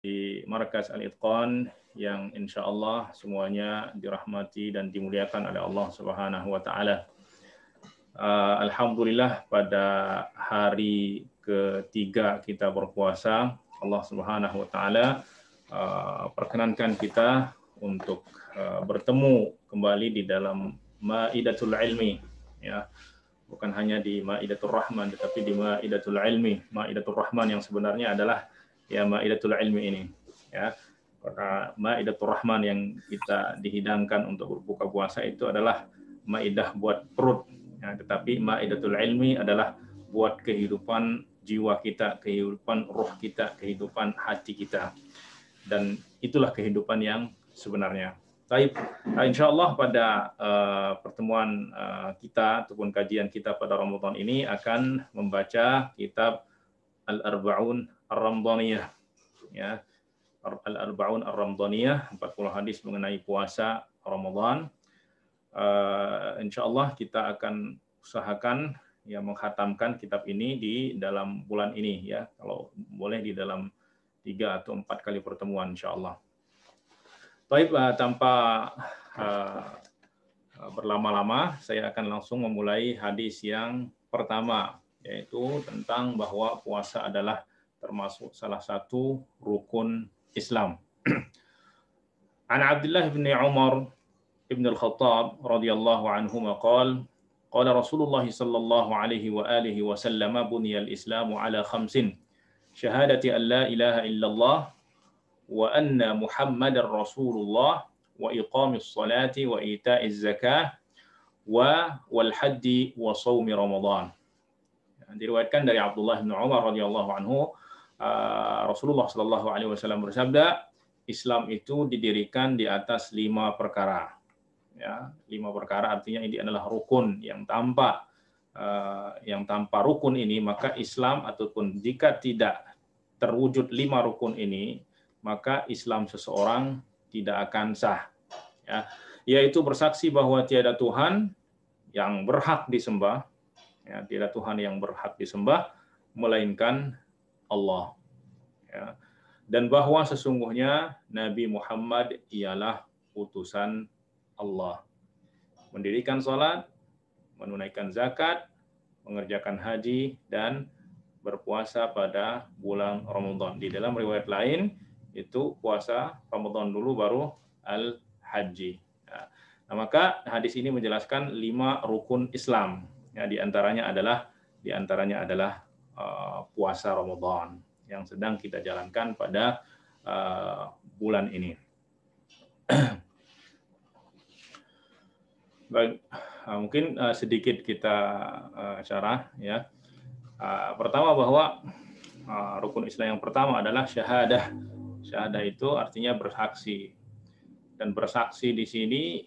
di Markas Al-Itqan yang insya Allah semuanya dirahmati dan dimuliakan oleh Allah Subhanahu wa taala. Uh, Alhamdulillah pada hari ketiga kita berpuasa, Allah Subhanahu wa taala uh, perkenankan kita untuk uh, bertemu kembali di dalam Maidatul Ilmi ya. Bukan hanya di Maidatul Rahman tetapi di Maidatul Ilmi. Maidatul Rahman yang sebenarnya adalah ya maidatul ilmi ini. Ya karena maidatul rahman yang kita dihidangkan untuk berbuka puasa itu adalah maidah buat perut. Ya, tetapi maidatul ilmi adalah buat kehidupan jiwa kita kehidupan roh kita kehidupan hati kita. Dan itulah kehidupan yang sebenarnya. Taib, nah, insya Allah pada uh, pertemuan uh, kita ataupun kajian kita pada Ramadan ini akan membaca kitab Al-Arba'un Ar-Ramdaniyah ya. Al-Arba'un Ar-Ramdaniyah 40 hadis mengenai puasa Ramadan. Uh, insyaallah kita akan usahakan ya menghatamkan kitab ini di dalam bulan ini ya. Kalau boleh di dalam tiga atau empat kali pertemuan insyaallah. Baik, uh, tanpa uh, berlama-lama, saya akan langsung memulai hadis yang pertama, yaitu tentang bahwa puasa adalah termasuk salah satu rukun Islam. An Abdullah bin Umar ibn al-Khattab radhiyallahu anhu qala qala Rasulullah sallallahu alaihi wa alihi wa sallam buniya al-Islam ala khamsin syahadati an la ilaha illallah wa anna Muhammadar Rasulullah wa iqamis salati wa ita'iz zakah wa wal haddi wa shaumi Ramadan. Diriwayatkan dari Abdullah bin Umar radhiyallahu anhu Uh, Rasulullah Shallallahu Alaihi Wasallam bersabda, Islam itu didirikan di atas lima perkara. Ya, lima perkara artinya ini adalah rukun yang tanpa uh, yang tanpa rukun ini maka Islam ataupun jika tidak terwujud lima rukun ini maka Islam seseorang tidak akan sah. Ya, yaitu bersaksi bahwa tiada Tuhan yang berhak disembah, ya, tiada Tuhan yang berhak disembah melainkan Allah. Ya. Dan bahwa sesungguhnya Nabi Muhammad ialah utusan Allah. Mendirikan sholat, menunaikan zakat, mengerjakan haji, dan berpuasa pada bulan Ramadan. Di dalam riwayat lain, itu puasa Ramadan dulu baru al-haji. Ya. Nah, maka hadis ini menjelaskan lima rukun Islam. Ya, di antaranya adalah di antaranya adalah puasa Ramadan yang sedang kita jalankan pada uh, bulan ini. Baik, uh, mungkin sedikit kita syarah ya. Pertama bahwa rukun Islam yang pertama adalah syahadah. Syahadah itu artinya bersaksi. Dan bersaksi di sini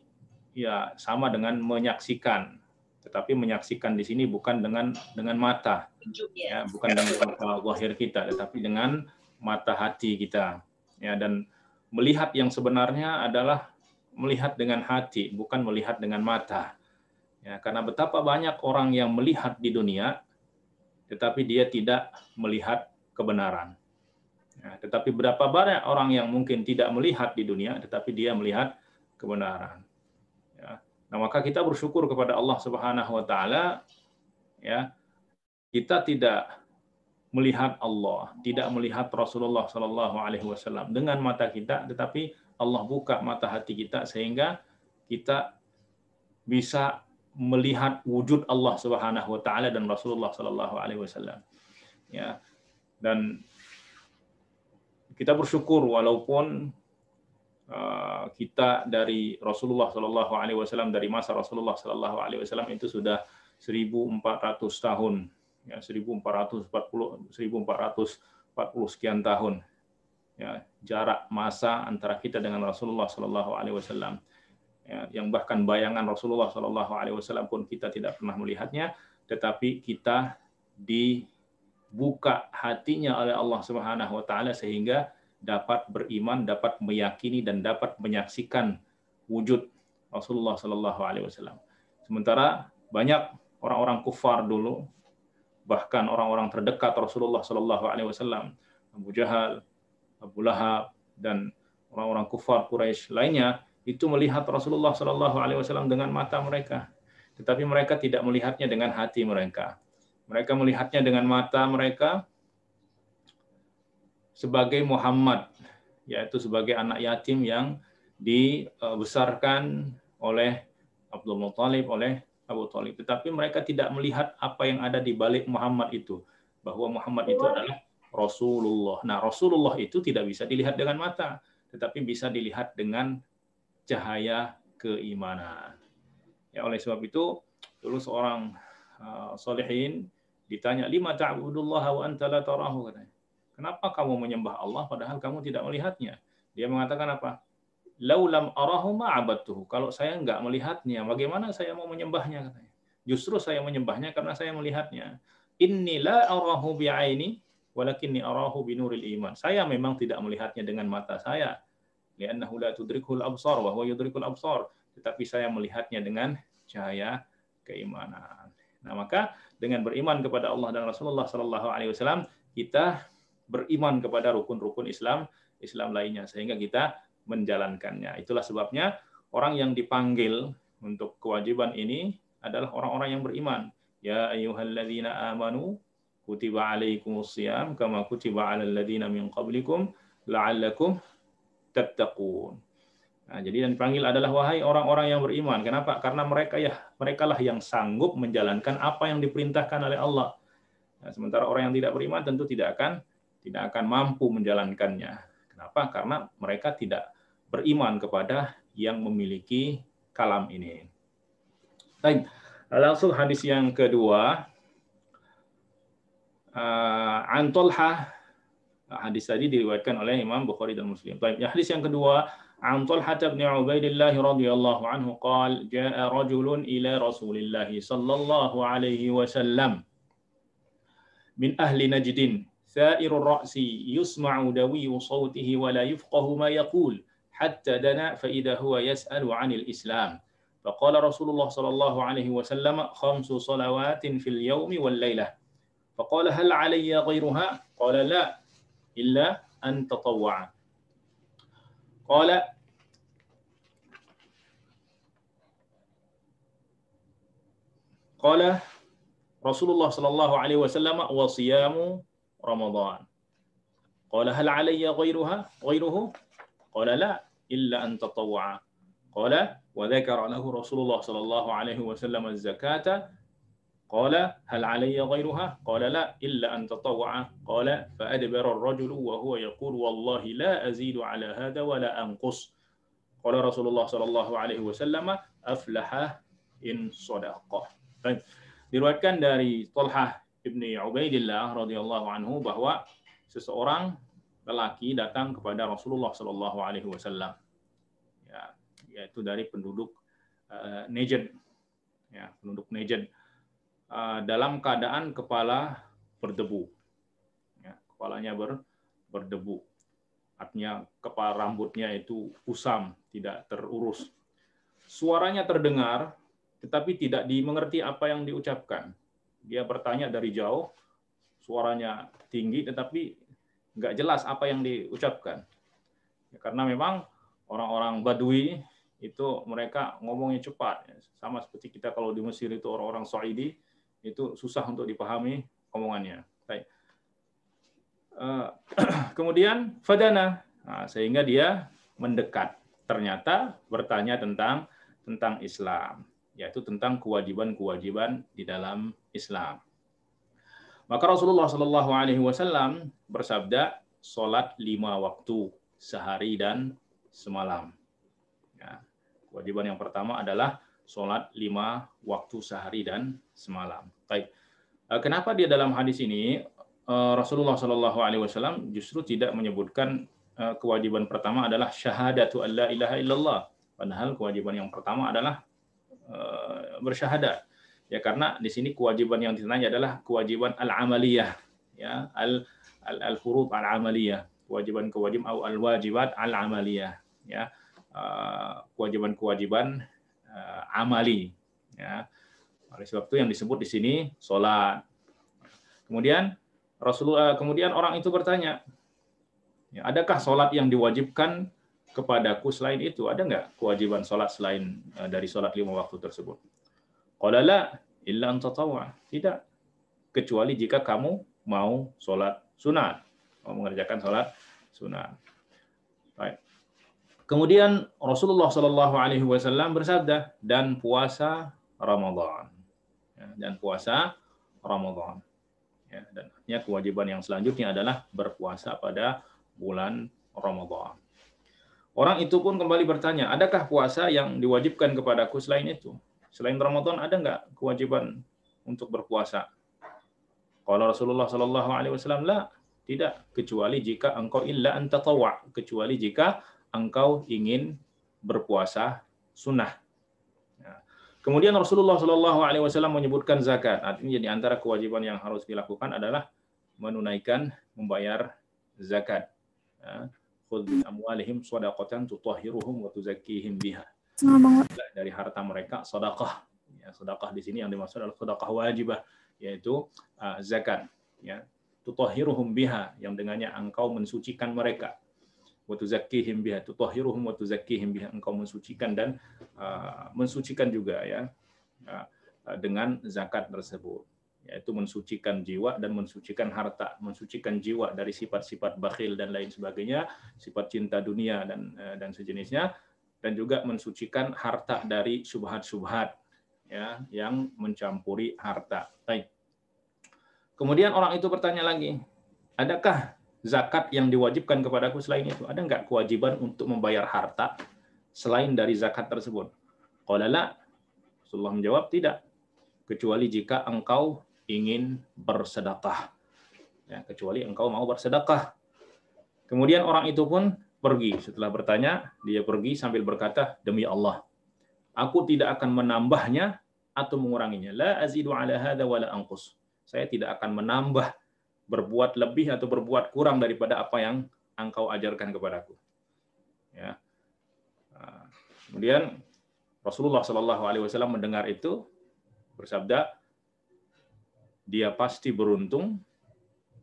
ya sama dengan menyaksikan tetapi menyaksikan di sini bukan dengan dengan mata, ya, bukan dengan mata zahir kita, tetapi dengan mata hati kita. Ya, dan melihat yang sebenarnya adalah melihat dengan hati, bukan melihat dengan mata. Ya, karena betapa banyak orang yang melihat di dunia, tetapi dia tidak melihat kebenaran. Ya, tetapi berapa banyak orang yang mungkin tidak melihat di dunia, tetapi dia melihat kebenaran. Nah, maka kita bersyukur kepada Allah Subhanahu wa taala ya. Kita tidak melihat Allah, tidak melihat Rasulullah Shallallahu alaihi wasallam dengan mata kita, tetapi Allah buka mata hati kita sehingga kita bisa melihat wujud Allah Subhanahu wa taala dan Rasulullah Shallallahu alaihi wasallam. Ya. Dan kita bersyukur walaupun Uh, kita dari Rasulullah Shallallahu Alaihi Wasallam dari masa Rasulullah Shallallahu Alaihi Wasallam itu sudah 1400 tahun ya 1440 1440 sekian tahun ya jarak masa antara kita dengan Rasulullah Shallallahu Alaihi Wasallam ya, yang bahkan bayangan Rasulullah Shallallahu Alaihi Wasallam pun kita tidak pernah melihatnya tetapi kita dibuka hatinya oleh Allah Subhanahu Wa Taala sehingga dapat beriman, dapat meyakini dan dapat menyaksikan wujud Rasulullah Shallallahu Alaihi Wasallam. Sementara banyak orang-orang kufar dulu, bahkan orang-orang terdekat Rasulullah Shallallahu Alaihi Wasallam, Abu Jahal, Abu Lahab dan orang-orang kufar Quraisy lainnya itu melihat Rasulullah Shallallahu Alaihi Wasallam dengan mata mereka, tetapi mereka tidak melihatnya dengan hati mereka. Mereka melihatnya dengan mata mereka sebagai Muhammad, yaitu sebagai anak yatim yang dibesarkan oleh Abdul Muthalib, oleh Abu Talib. Tetapi mereka tidak melihat apa yang ada di balik Muhammad itu, bahwa Muhammad itu adalah Rasulullah. Nah, Rasulullah itu tidak bisa dilihat dengan mata, tetapi bisa dilihat dengan cahaya keimanan. Ya, oleh sebab itu, dulu seorang uh, solehin ditanya, lima ta'budullah wa anta la tarahu. Kenapa kamu menyembah Allah padahal kamu tidak melihatnya? Dia mengatakan apa? Laulam arahu ma'abadtuhu. Kalau saya enggak melihatnya, bagaimana saya mau menyembahnya? Katanya. Justru saya menyembahnya karena saya melihatnya. Inni la arahu bi'aini, walakinni arahu binuril iman. Saya memang tidak melihatnya dengan mata saya, li'annahu la tudrikul absar wa yudrikul absar tetapi saya melihatnya dengan cahaya keimanan. Nah, maka dengan beriman kepada Allah dan Rasulullah sallallahu alaihi wasallam kita beriman kepada rukun-rukun Islam Islam lainnya sehingga kita menjalankannya. Itulah sebabnya orang yang dipanggil untuk kewajiban ini adalah orang-orang yang beriman. Ya ayyuhalladzina amanu kutiba alaikumusiyam kama kutiba alal ladzina min qablikum la'allakum tattaqun. Nah, jadi yang dipanggil adalah wahai orang-orang yang beriman. Kenapa? Karena mereka ya merekalah yang sanggup menjalankan apa yang diperintahkan oleh Allah. Nah, sementara orang yang tidak beriman tentu tidak akan tidak akan mampu menjalankannya. Kenapa? Karena mereka tidak beriman kepada yang memiliki kalam ini. Baik, langsung hadis yang kedua. Uh, Antolha hadis tadi diriwayatkan oleh Imam Bukhari dan Muslim. Baik, hadis yang kedua, عن طلحة بن عبيد الله رضي الله عنه قال جاء رجل إلى رسول الله صلى الله عليه وسلم من أهل نجد ثائر الرأس يسمع دوي صوته ولا يفقه ما يقول حتى دنا فإذا هو يسأل عن الإسلام. فقال رسول الله صلى الله عليه وسلم خمس صلوات في اليوم والليلة. فقال هل علي غيرها؟ قال لا إلا أن تطوع. قال قال رسول الله صلى الله عليه وسلم وصيام رمضان. قال هل علي غيرها؟ غيره؟ قال لا إلا أن تطوع قال وذكر له رسول الله صلى الله عليه وسلم الزكاة. قال هل علي غيرها؟ قال لا إلا أن تطوع قال فأدبر الرجل وهو يقول والله لا أزيد على هذا ولا أنقص. قال رسول الله صلى الله عليه وسلم أفلح إن صدق. طيب diriwayatkan dari Talhah ibni Ubaidillah radhiyallahu anhu bahwa seseorang lelaki datang kepada Rasulullah Shallallahu Alaihi Wasallam, ya, yaitu dari penduduk uh, Najd, ya, penduduk Najd Eh, dalam keadaan kepala berdebu. Ya, kepalanya ber, berdebu. Artinya kepala rambutnya itu usam, tidak terurus. Suaranya terdengar, tetapi tidak dimengerti apa yang diucapkan. Dia bertanya dari jauh, suaranya tinggi, tetapi nggak jelas apa yang diucapkan. Ya, karena memang orang-orang Badui itu mereka ngomongnya cepat, sama seperti kita kalau di Mesir itu orang-orang Saudi itu susah untuk dipahami omongannya. Baik. Eh, kemudian fadana, nah, sehingga dia mendekat. Ternyata bertanya tentang tentang Islam, yaitu tentang kewajiban-kewajiban di dalam Islam. Maka Rasulullah Shallallahu Alaihi Wasallam bersabda, solat lima waktu sehari dan semalam. Ya, kewajiban yang pertama adalah sholat lima waktu sehari dan semalam. Baik. Eh, kenapa dia dalam hadis ini eh, Rasulullah Shallallahu Alaihi Wasallam justru tidak menyebutkan eh, kewajiban pertama adalah syahadatu alla ilaha illallah. Padahal kewajiban yang pertama adalah bersyahadat. Ya karena di sini kewajiban yang ditanya adalah kewajiban al-amaliyah, ya al al al furud al-amaliyah, kewajiban-kewajiban atau al-wajibat al-amaliyah, ya kewajiban-kewajiban uh, amali. Ya. Oleh sebab itu yang disebut di sini sholat. Kemudian Rasulullah kemudian orang itu bertanya, Ya, adakah sholat yang diwajibkan kepadaku selain itu? Ada nggak kewajiban sholat selain uh, dari sholat lima waktu tersebut? Qala la illa Tidak. Kecuali jika kamu mau sholat sunat. Mau mengerjakan sholat sunat. Baik. Kemudian Rasulullah Shallallahu Alaihi Wasallam bersabda dan puasa Ramadan ya, dan puasa Ramadan. Ya, dan ya, kewajiban yang selanjutnya adalah berpuasa pada bulan Ramadan. Orang itu pun kembali bertanya, adakah puasa yang diwajibkan kepadaku selain itu? Selain Ramadan ada nggak kewajiban untuk berpuasa? Kalau Rasulullah Shallallahu Alaihi Wasallam lah tidak kecuali jika engkau illa antatawa kecuali jika engkau ingin berpuasa sunnah. Ya. Kemudian Rasulullah Shallallahu Alaihi Wasallam menyebutkan zakat. Artinya di antara kewajiban yang harus dilakukan adalah menunaikan membayar zakat. Ya. Khudh min amwalihim sadaqatan tutahhiruhum wa tuzakkihim biha. Dari harta mereka sedekah. Ya, sedekah di sini yang dimaksud adalah sedekah wajibah yaitu uh, zakat ya. Tutahhiruhum biha yang dengannya engkau mensucikan mereka wa tuzakkihim biha tutahhiruhum wa tuzakkihim biha engkau mensucikan dan uh, mensucikan juga ya uh, dengan zakat tersebut yaitu mensucikan jiwa dan mensucikan harta, mensucikan jiwa dari sifat-sifat bakhil dan lain sebagainya, sifat cinta dunia dan uh, dan sejenisnya dan juga mensucikan harta dari subhat-subhat ya yang mencampuri harta. Baik. Kemudian orang itu bertanya lagi, adakah zakat yang diwajibkan kepadaku selain itu? Ada enggak kewajiban untuk membayar harta selain dari zakat tersebut? Qala la. Rasulullah menjawab, tidak. Kecuali jika engkau ingin bersedekah. Ya, kecuali engkau mau bersedekah. Kemudian orang itu pun pergi. Setelah bertanya, dia pergi sambil berkata, demi Allah, aku tidak akan menambahnya atau menguranginya. La azidu ala hadha wa la anqus. Saya tidak akan menambah berbuat lebih atau berbuat kurang daripada apa yang engkau ajarkan kepadaku. Ya. Nah, kemudian Rasulullah Shallallahu Alaihi Wasallam mendengar itu bersabda, dia pasti beruntung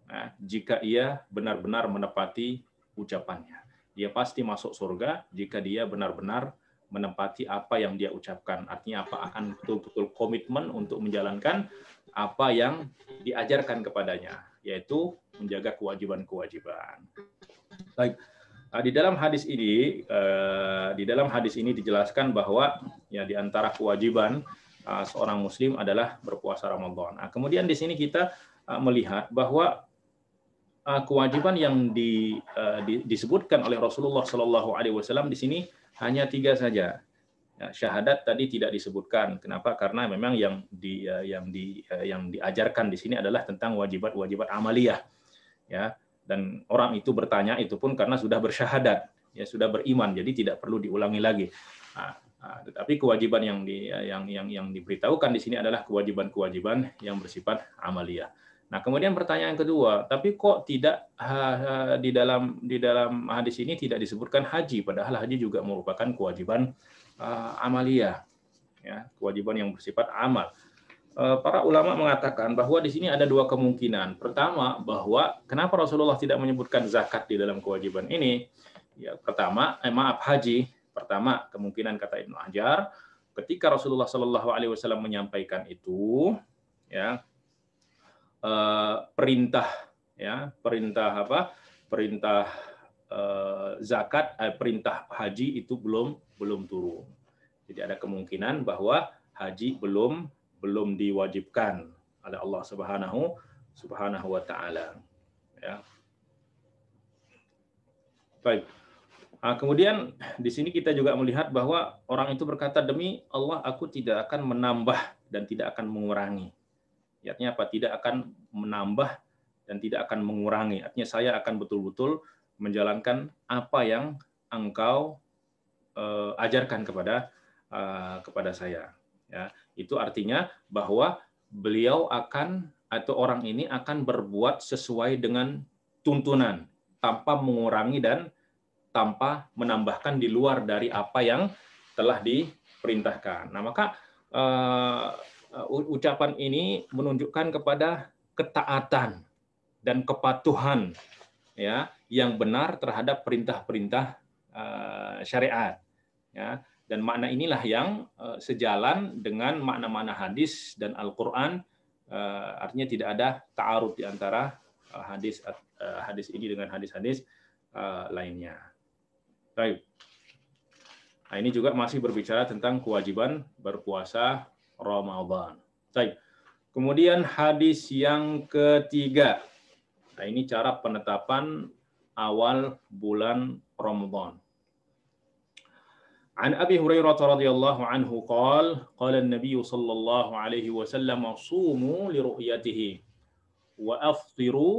nah, jika ia benar-benar menepati ucapannya. Dia pasti masuk surga jika dia benar-benar menempati apa yang dia ucapkan. Artinya apa akan betul-betul komitmen untuk menjalankan apa yang diajarkan kepadanya, yaitu menjaga kewajiban-kewajiban. Baik. Nah, di dalam hadis ini, eh, di dalam hadis ini dijelaskan bahwa ya di antara kewajiban eh, seorang Muslim adalah berpuasa Ramadan. Nah, kemudian di sini kita eh, melihat bahwa kewajiban yang di, uh, di, disebutkan oleh Rasulullah Shallallahu Alaihi Wasallam di sini hanya tiga saja. Ya, syahadat tadi tidak disebutkan. Kenapa? Karena memang yang di uh, yang di uh, yang diajarkan di sini adalah tentang wajibat-wajibat amaliyah. Ya, dan orang itu bertanya itu pun karena sudah bersyahadat, ya sudah beriman, jadi tidak perlu diulangi lagi. Nah, nah, tetapi kewajiban yang di yang yang yang diberitahukan di sini adalah kewajiban-kewajiban yang bersifat amaliyah. Nah, kemudian pertanyaan kedua, tapi kok tidak di dalam di dalam hadis ini tidak disebutkan haji, padahal haji juga merupakan kewajiban uh, amalia, ya, kewajiban yang bersifat amal. Uh, para ulama mengatakan bahwa di sini ada dua kemungkinan. Pertama, bahwa kenapa Rasulullah tidak menyebutkan zakat di dalam kewajiban ini? Ya, pertama, eh, maaf haji. Pertama, kemungkinan kata Ibnu Hajar, ketika Rasulullah Shallallahu Alaihi Wasallam menyampaikan itu, ya perintah ya perintah apa? Perintah uh, zakat eh, perintah haji itu belum belum turun. Jadi ada kemungkinan bahwa haji belum belum diwajibkan oleh Allah Subhanahu Subhanahu wa taala ya. Baik. Nah, kemudian di sini kita juga melihat bahwa orang itu berkata demi Allah aku tidak akan menambah dan tidak akan mengurangi. Artinya apa? Tidak akan menambah dan tidak akan mengurangi. Artinya saya akan betul-betul menjalankan apa yang engkau uh, ajarkan kepada uh, kepada saya. Ya, itu artinya bahwa beliau akan atau orang ini akan berbuat sesuai dengan tuntunan tanpa mengurangi dan tanpa menambahkan di luar dari apa yang telah diperintahkan. Nah, maka Uh, ucapan ini menunjukkan kepada ketaatan dan kepatuhan ya yang benar terhadap perintah-perintah uh, syariat ya dan makna inilah yang uh, sejalan dengan makna-makna hadis dan Al-Qur'an uh, artinya tidak ada ta'arud di antara uh, hadis uh, hadis ini dengan hadis-hadis uh, lainnya. Baik. Nah, ini juga masih berbicara tentang kewajiban berpuasa Ramadan. Baik. Kemudian hadis yang ketiga. Nah, ini cara penetapan awal bulan Ramadan. عن أبي هريرة رضي الله عنه قال قال النبي صلى الله عليه وسلم صوموا لرؤيته وأفطروا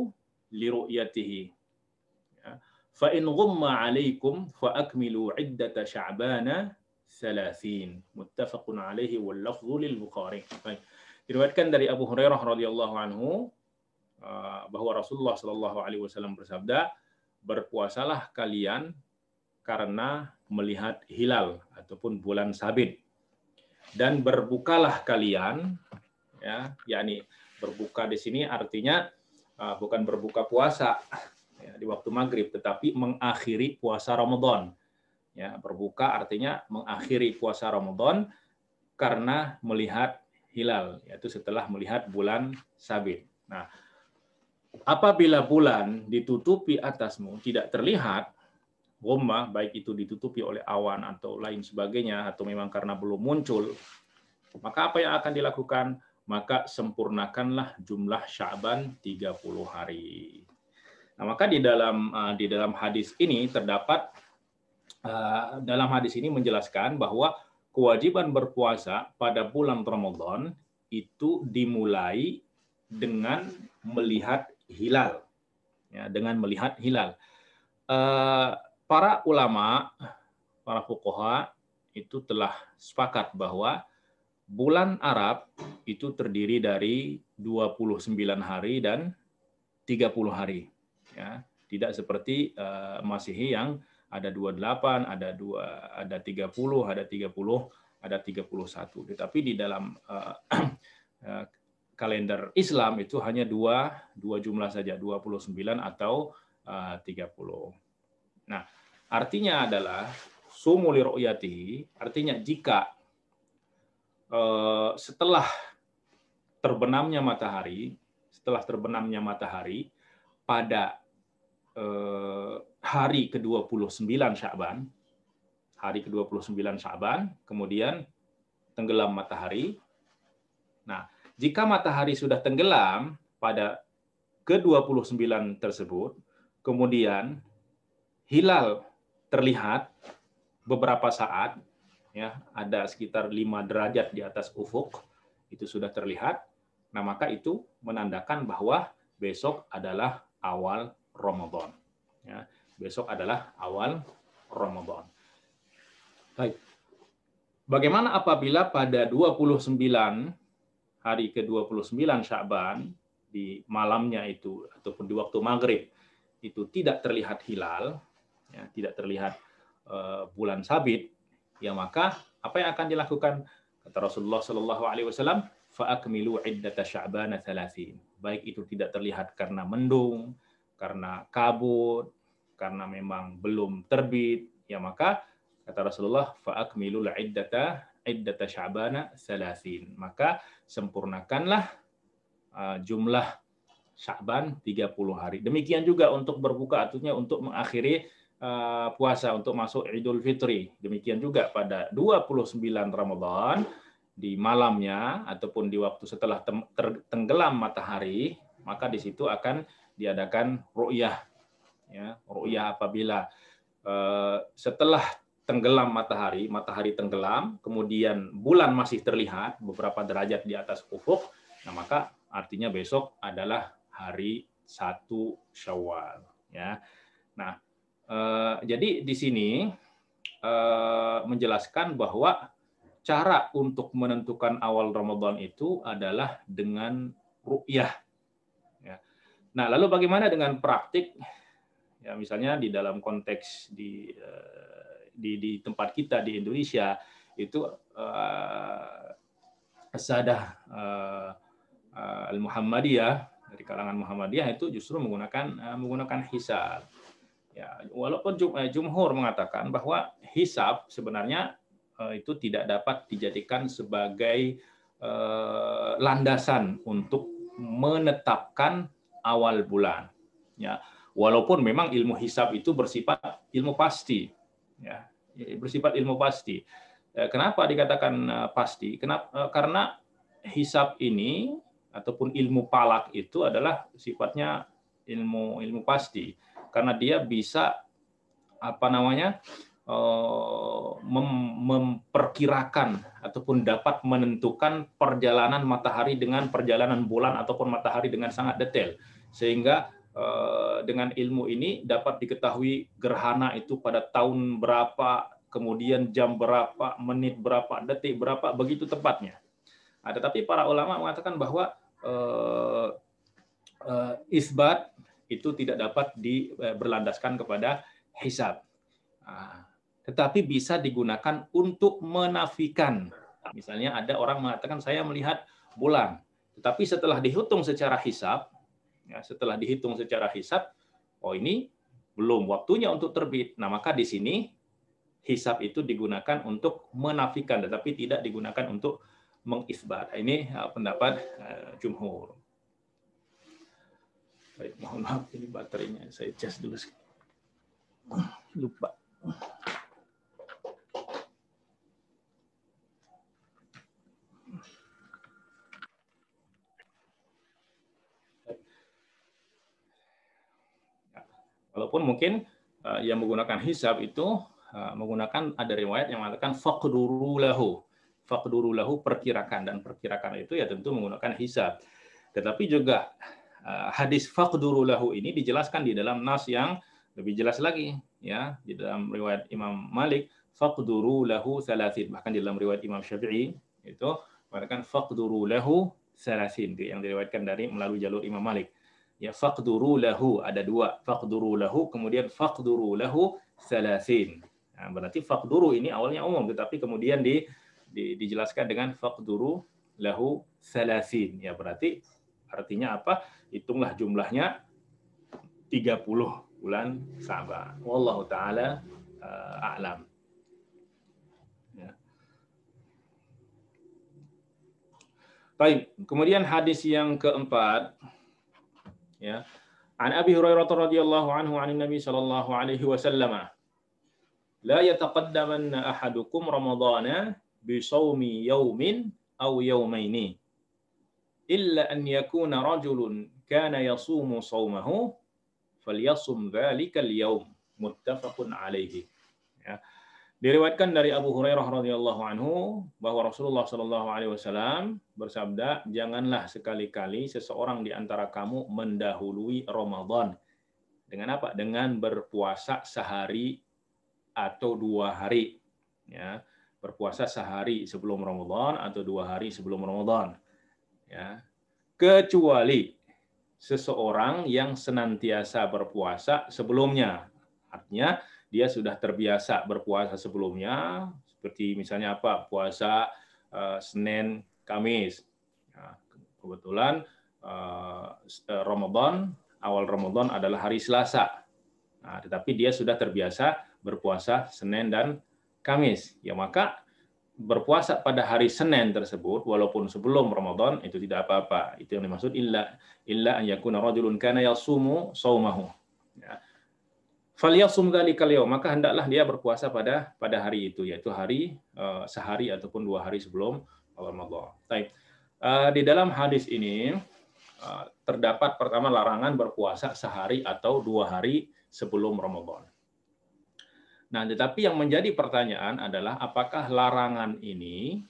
لرؤيته فإن غم عليكم فأكملوا عدة شعبان 30 muttafaqun alaihi wal lafzu lil Bukhari. Baik. Diriwayatkan dari Abu Hurairah radhiyallahu anhu uh, bahwa Rasulullah sallallahu alaihi wasallam bersabda, "Berpuasalah kalian karena melihat hilal ataupun bulan sabit dan berbukalah kalian ya yakni berbuka di sini artinya uh, bukan berbuka puasa ya, di waktu maghrib tetapi mengakhiri puasa Ramadan Ya, berbuka artinya mengakhiri puasa Ramadan karena melihat hilal, yaitu setelah melihat bulan sabit. Nah, apabila bulan ditutupi atasmu tidak terlihat, gomma baik itu ditutupi oleh awan atau lain sebagainya atau memang karena belum muncul, maka apa yang akan dilakukan? Maka sempurnakanlah jumlah Sya'ban 30 hari. Nah, maka di dalam uh, di dalam hadis ini terdapat dalam hadis ini menjelaskan bahwa kewajiban berpuasa pada bulan Ramadan itu dimulai dengan melihat hilal. Ya, dengan melihat hilal. Uh, para ulama, para fuqaha itu telah sepakat bahwa bulan Arab itu terdiri dari 29 hari dan 30 hari ya tidak seperti uh, Masehi yang ada 28, ada dua, ada 30, ada 30, ada 31. Tetapi di dalam uh, uh, kalender Islam itu hanya dua dua jumlah saja, 29 atau uh, 30. Nah, artinya adalah sumuli ru'yati, artinya jika uh, setelah terbenamnya matahari, setelah terbenamnya matahari pada Eh, hari ke-29 Sya'ban, hari ke-29 Sya'ban, kemudian tenggelam matahari. Nah, jika matahari sudah tenggelam pada ke-29 tersebut, kemudian hilal terlihat beberapa saat, ya ada sekitar 5 derajat di atas ufuk, itu sudah terlihat. Nah, maka itu menandakan bahwa besok adalah awal Ramadan. Ya, besok adalah awal Ramadan. Baik. Bagaimana apabila pada 29 hari ke-29 Sya'ban di malamnya itu ataupun di waktu maghrib itu tidak terlihat hilal, ya, tidak terlihat uh, bulan sabit, ya maka apa yang akan dilakukan? Kata Rasulullah Shallallahu Alaihi Wasallam, faakmilu iddata Sya'ban 30. Baik itu tidak terlihat karena mendung, karena kabut, karena memang belum terbit, ya maka kata Rasulullah fa'akmilul iddata iddata sya'bana salasin. Maka sempurnakanlah uh, jumlah Sya'ban 30 hari. Demikian juga untuk berbuka artinya untuk mengakhiri uh, puasa untuk masuk Idul Fitri. Demikian juga pada 29 Ramadan di malamnya ataupun di waktu setelah tenggelam matahari, maka di situ akan diadakan ru'yah. Ya, ru'yah apabila uh, setelah tenggelam matahari, matahari tenggelam, kemudian bulan masih terlihat beberapa derajat di atas ufuk, nah maka artinya besok adalah hari satu Syawal. Ya, nah uh, jadi di sini uh, menjelaskan bahwa cara untuk menentukan awal Ramadan itu adalah dengan ru'yah Nah, lalu bagaimana dengan praktik? Ya, misalnya di dalam konteks di eh, di, di tempat kita di Indonesia itu uh, Asadah uh, uh, Al-Muhammadiyah di kalangan Muhammadiyah itu justru menggunakan uh, menggunakan hisab. Ya, walaupun jum, jumhur mengatakan bahwa hisab sebenarnya uh, itu tidak dapat dijadikan sebagai uh, landasan untuk menetapkan awal bulan. Ya, walaupun memang ilmu hisab itu bersifat ilmu pasti. Ya, bersifat ilmu pasti. Kenapa dikatakan pasti? Kenapa? Karena hisab ini ataupun ilmu palak itu adalah sifatnya ilmu ilmu pasti karena dia bisa apa namanya eh, memperkirakan ataupun dapat menentukan perjalanan matahari dengan perjalanan bulan ataupun matahari dengan sangat detail sehingga eh, dengan ilmu ini dapat diketahui gerhana itu pada tahun berapa kemudian jam berapa menit berapa detik berapa begitu tepatnya Nah, tetapi para ulama mengatakan bahwa uh, uh, isbat itu tidak dapat di, uh, berlandaskan kepada hisab. Uh, tetapi bisa digunakan untuk menafikan. Misalnya ada orang mengatakan saya melihat bulan, tetapi setelah dihitung secara hisab, ya, setelah dihitung secara hisab, oh ini belum waktunya untuk terbit. Nah maka di sini hisab itu digunakan untuk menafikan, tetapi tidak digunakan untuk mengisbat. Ini uh, pendapat uh, jumhur. Baik, mohon maaf ini baterainya saya cas dulu. Lupa. Ya, walaupun mungkin uh, yang menggunakan hisab itu uh, menggunakan ada riwayat yang mengatakan faqduru lahu lahu perkirakan. Dan perkirakan itu ya tentu menggunakan hisab. Tetapi juga uh, hadis faqduru lahu ini dijelaskan di dalam nas yang lebih jelas lagi ya. Di dalam riwayat Imam Malik faqduru lahu salasin. Bahkan di dalam riwayat Imam Syafi'i itu mengatakan faqduru lahu salasin. Yang diriwayatkan dari melalui jalur Imam Malik ya faqduru lahu ada dua faqduru lahu kemudian faqduru lahu salasin nah, berarti faqduru ini awalnya umum tetapi kemudian di di, dijelaskan dengan faqduru lahu salasin. Ya berarti artinya apa? Hitunglah jumlahnya 30 bulan Sa'ban. Wallahu taala uh, a'lam. Ya. Baik, kemudian hadis yang keempat ya. An Abi Hurairah radhiyallahu anhu 'an Nabi sallallahu alaihi wasallam. La yataqaddamanna ahadukum ramadhana bisawmi yaumin aw yaumaini illa an yakuna rajulun kana yasumu sawmahu falyasum dzalikal yaum muttafaqun alaihi ya Diriwayatkan dari Abu Hurairah radhiyallahu anhu bahwa Rasulullah shallallahu alaihi wasallam bersabda, "Janganlah sekali-kali seseorang di antara kamu mendahului Ramadan." Dengan apa? Dengan berpuasa sehari atau dua hari. Ya berpuasa sehari sebelum Ramadan atau dua hari sebelum Ramadan. Ya. Kecuali seseorang yang senantiasa berpuasa sebelumnya. Artinya dia sudah terbiasa berpuasa sebelumnya, seperti misalnya apa? Puasa uh, Senin, Kamis. Ya, kebetulan uh, Ramadan, awal Ramadan adalah hari Selasa. Nah, tetapi dia sudah terbiasa berpuasa Senin dan Kamis. Ya maka berpuasa pada hari Senin tersebut walaupun sebelum Ramadan itu tidak apa-apa. Itu yang dimaksud illa illa an yakuna rajulun kana yasumu saumahu. Ya. Falyasum dzalikal yaum, maka hendaklah dia berpuasa pada pada hari itu yaitu hari uh, sehari ataupun dua hari sebelum Ramadan. Baik. Uh, di dalam hadis ini uh, terdapat pertama larangan berpuasa sehari atau dua hari sebelum Ramadan. Nah, tetapi yang menjadi pertanyaan adalah apakah larangan ini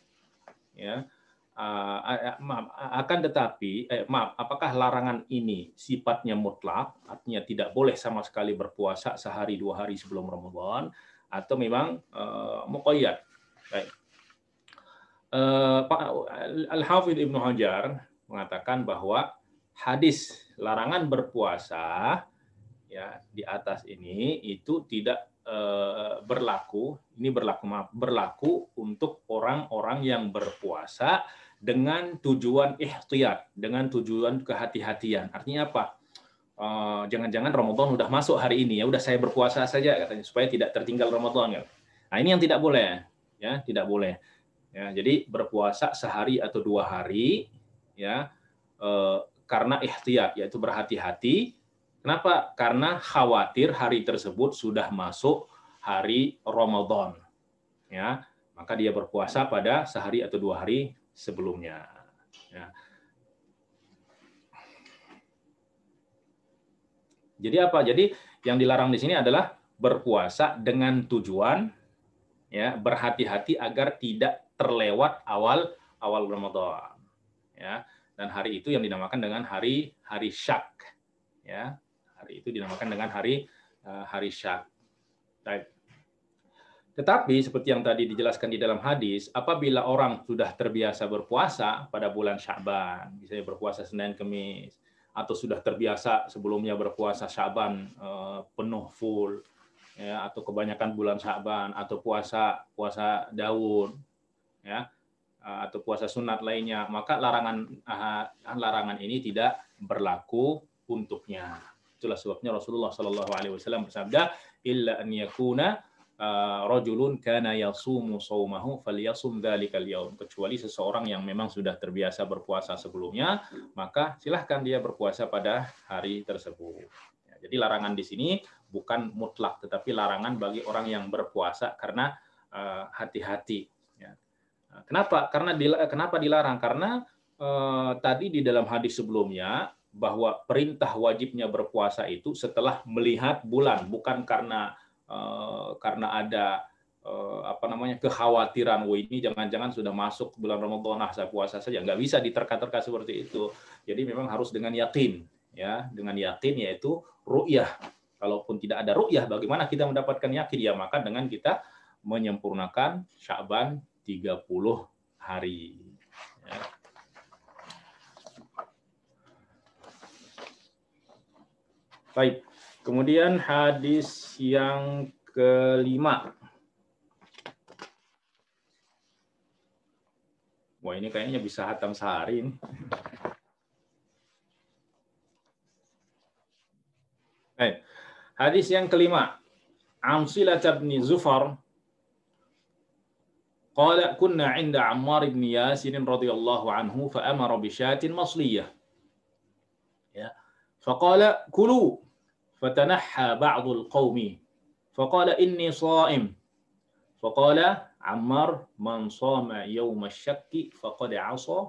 ya uh, maaf, akan tetapi eh, maaf apakah larangan ini sifatnya mutlak artinya tidak boleh sama sekali berpuasa sehari dua hari sebelum Ramadan atau memang uh, muqayyad. Baik. Uh, Al-Hafidh Ibnu Hajar mengatakan bahwa hadis larangan berpuasa ya di atas ini itu tidak berlaku, ini berlaku maaf, berlaku untuk orang-orang yang berpuasa dengan tujuan ihtiyat, dengan tujuan kehati-hatian. Artinya apa? Eh, jangan-jangan Ramadan udah masuk hari ini ya, udah saya berpuasa saja katanya supaya tidak tertinggal Ramadan. Nah ini yang tidak boleh, ya tidak boleh. Ya, jadi berpuasa sehari atau dua hari, ya eh, karena ihtiyat, yaitu berhati-hati. Kenapa? Karena khawatir hari tersebut sudah masuk hari Ramadan. Ya, maka dia berpuasa pada sehari atau dua hari sebelumnya. Ya. Jadi apa? Jadi yang dilarang di sini adalah berpuasa dengan tujuan ya berhati-hati agar tidak terlewat awal awal Ramadan. Ya. Dan hari itu yang dinamakan dengan hari hari syak. Ya. Hari itu dinamakan dengan hari uh, hari syak. Tetapi seperti yang tadi dijelaskan di dalam hadis, apabila orang sudah terbiasa berpuasa pada bulan Syaban, misalnya berpuasa Senin Kemis, atau sudah terbiasa sebelumnya berpuasa Syaban eh, penuh full, ya, atau kebanyakan bulan Syaban, atau puasa puasa daun, ya, eh, atau puasa sunat lainnya, maka larangan eh, larangan ini tidak berlaku untuknya. Itulah sebabnya Rasulullah Shallallahu Alaihi Wasallam bersabda, illa an yakuna Uh, rajulun kana yasumu saumahu falyasum dzalikal yaum. Kecuali seseorang yang memang sudah terbiasa berpuasa sebelumnya maka silahkan dia berpuasa pada hari tersebut. Ya, jadi larangan di sini bukan mutlak tetapi larangan bagi orang yang berpuasa karena uh, hati-hati. Ya. Kenapa? Karena kenapa dilarang? Karena uh, tadi di dalam hadis sebelumnya bahwa perintah wajibnya berpuasa itu setelah melihat bulan bukan karena Eh, karena ada uh, apa namanya kekhawatiran, wah ini jangan-jangan sudah masuk bulan Ramadan, nah saya puasa saja, nggak bisa diterka-terka seperti itu. Jadi memang harus dengan yakin, ya, dengan yakin yaitu ru'yah. Kalaupun tidak ada ru'yah, bagaimana kita mendapatkan yakin? Ya maka dengan kita menyempurnakan Sya'ban 30 hari. Ya. Baik. Kemudian hadis yang kelima. Wah ini kayaknya bisa hatam sehari ini. Baik. Hadis yang kelima. Amsilah bin Zufar قال كنا عند عمار بن ياسر رضي الله عنه فأمر بشاة مصلية فقال كلوا فتنحى بعض القوم فقال إني صائم فقال Ammar من صام يوم الشك فقد عصى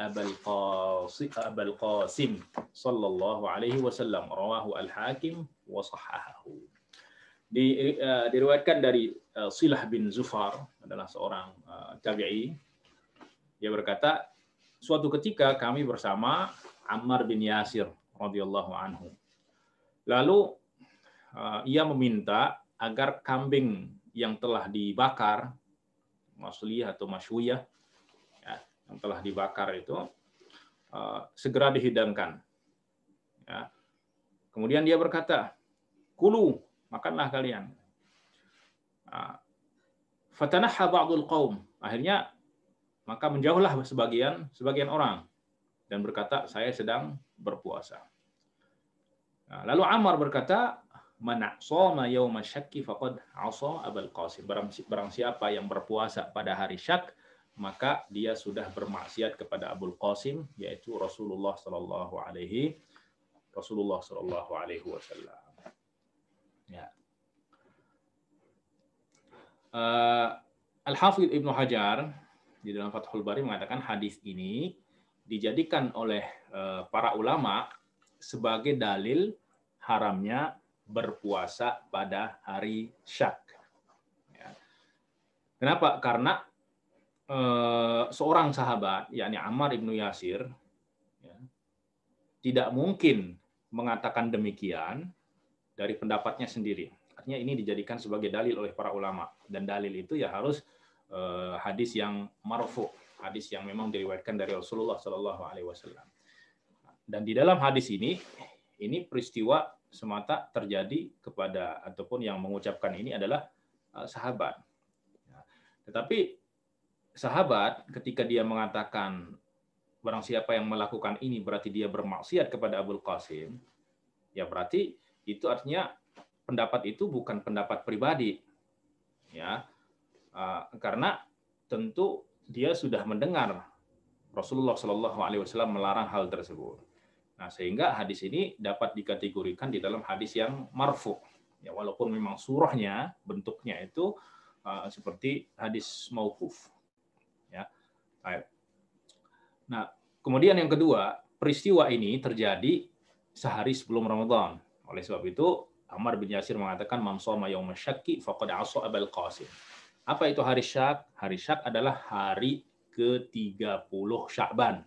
أبا القاسم Abul Qasim sallallahu alaihi wasallam rawahu al-Hakim. Di, uh, diriwayatkan dari uh, Silah bin Zufar adalah seorang uh, tabi'i. Dia berkata, suatu ketika kami bersama Ammar bin Yasir radhiyallahu anhu Lalu uh, ia meminta agar kambing yang telah dibakar, masliyah atau masyuyah, ya, yang telah dibakar itu uh, segera dihidangkan. Ya. Kemudian dia berkata, kulu, makanlah kalian. Uh, Fatanaha ba'dul qaum. Akhirnya maka menjauhlah sebagian sebagian orang dan berkata, saya sedang berpuasa. Nah, lalu Ammar berkata, "Mana soma yauma syakki faqad asa Abul Qasim." Barang, barang siapa yang berpuasa pada hari syak, maka dia sudah bermaksiat kepada Abul Qasim yaitu Rasulullah sallallahu alaihi Rasulullah sallallahu alaihi wasallam. Ya. Uh, Al-Hafidh Ibnu Hajar di dalam Fathul Bari mengatakan hadis ini dijadikan oleh uh, para ulama sebagai dalil haramnya berpuasa pada hari syak. Ya. Kenapa? Karena eh, seorang sahabat, yakni Ammar ibnu Yasir, ya, tidak mungkin mengatakan demikian dari pendapatnya sendiri. Artinya ini dijadikan sebagai dalil oleh para ulama dan dalil itu ya harus eh, hadis yang marfu, hadis yang memang diriwayatkan dari Rasulullah Shallallahu Alaihi Wasallam. Dan di dalam hadis ini ini peristiwa semata terjadi kepada ataupun yang mengucapkan ini adalah uh, sahabat. Ya. Tetapi sahabat ketika dia mengatakan barang siapa yang melakukan ini berarti dia bermaksiat kepada Abul Qasim, ya berarti itu artinya pendapat itu bukan pendapat pribadi. Ya. Uh, karena tentu dia sudah mendengar Rasulullah Shallallahu alaihi wasallam melarang hal tersebut. Nah, sehingga hadis ini dapat dikategorikan di dalam hadis yang marfu. Ya, walaupun memang surahnya bentuknya itu uh, seperti hadis maukuf. Ya. Nah, kemudian yang kedua, peristiwa ini terjadi sehari sebelum Ramadan. Oleh sebab itu, Ammar bin Yasir mengatakan man shoma syakki faqad asa Abul. Apa itu hari syak? Hari syak adalah hari ke-30 Sya'ban.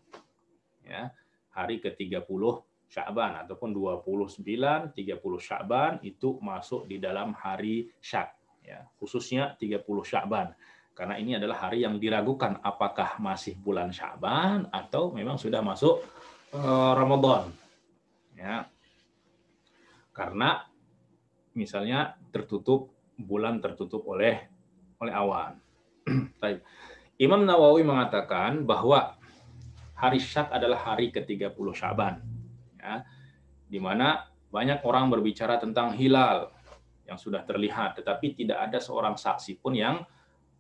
Ya, hari ke-30 Sya'ban ataupun 29 30 Sya'ban itu masuk di dalam hari syak ya, khususnya 30 Sya'ban karena ini adalah hari yang diragukan apakah masih bulan Syaban atau memang sudah masuk uh, Ramadan. Ya. Karena misalnya tertutup bulan tertutup oleh oleh awan. Imam Nawawi mengatakan bahwa hari Syak adalah hari ke-30 Syaban. Ya. Di mana banyak orang berbicara tentang hilal yang sudah terlihat, tetapi tidak ada seorang saksi pun yang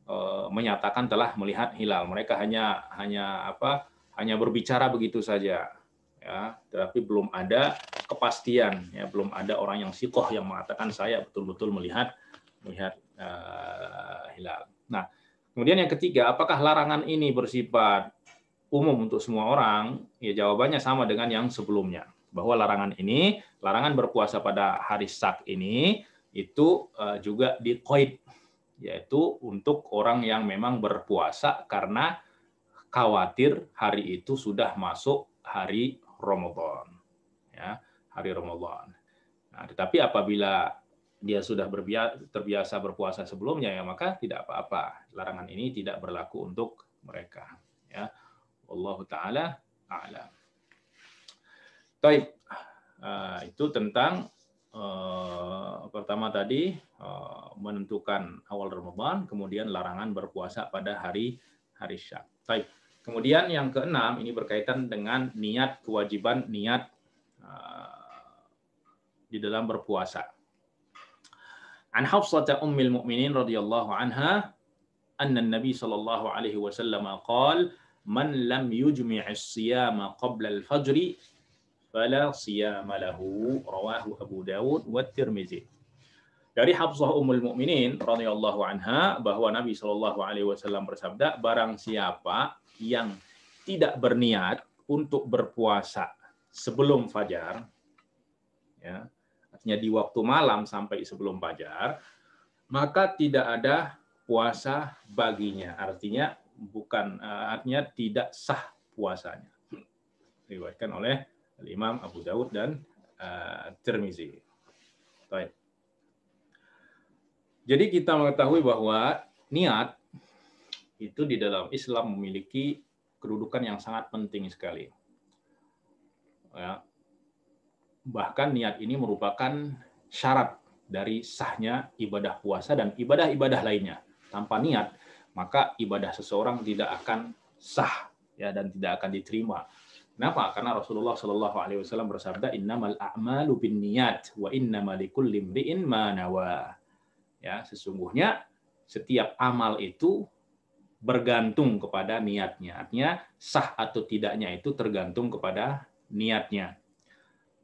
Eh, menyatakan telah melihat hilal. Mereka hanya hanya apa? Hanya berbicara begitu saja. Ya, tetapi belum ada kepastian ya, belum ada orang yang sikoh yang mengatakan saya betul-betul melihat melihat hilal. Nah, kemudian yang ketiga, apakah larangan ini bersifat umum untuk semua orang? Ya jawabannya sama dengan yang sebelumnya, bahwa larangan ini, larangan berpuasa pada hari sak ini itu uh, juga dikoid yaitu untuk orang yang memang berpuasa karena khawatir hari itu sudah masuk hari Ramadan. Ya, hari Ramadan. Nah, tetapi apabila dia sudah terbiasa berpuasa sebelumnya ya maka tidak apa-apa. Larangan ini tidak berlaku untuk mereka. Ya. Allah taala a'lam. Baik. Uh, itu tentang uh, pertama tadi uh, menentukan awal Ramadan, kemudian larangan berpuasa pada hari hari Syak. Baik. Kemudian yang keenam ini berkaitan dengan niat kewajiban niat uh, di dalam berpuasa. An Hafsah ummil mu'minin radhiyallahu anha anna Nabi sallallahu alaihi wasallam qala man lam yujmi' as-siyama qabla al-fajr fala siyama lahu rawahu Abu Dawud wa Tirmizi. Dari Hafsah Ummul Mukminin radhiyallahu anha bahwa Nabi Shallallahu alaihi wasallam bersabda, barang siapa yang tidak berniat untuk berpuasa sebelum fajar ya, artinya di waktu malam sampai sebelum fajar, maka tidak ada puasa baginya. Artinya bukan eh, artinya tidak sah puasanya. Diriwayatkan oleh Imam Abu Daud dan uh, Tirmizi. Baik. Jadi kita mengetahui bahwa niat itu di dalam Islam memiliki kedudukan yang sangat penting sekali. Ya. Bahkan niat ini merupakan syarat dari sahnya ibadah puasa dan ibadah-ibadah lainnya. Tanpa niat, maka ibadah seseorang tidak akan sah ya dan tidak akan diterima. Kenapa? Karena Rasulullah Shallallahu Alaihi Wasallam bersabda, Innamal a'malu bin niat wa innamal imri'in ma nawa. Ya, sesungguhnya setiap amal itu bergantung kepada niatnya. Artinya sah atau tidaknya itu tergantung kepada niatnya.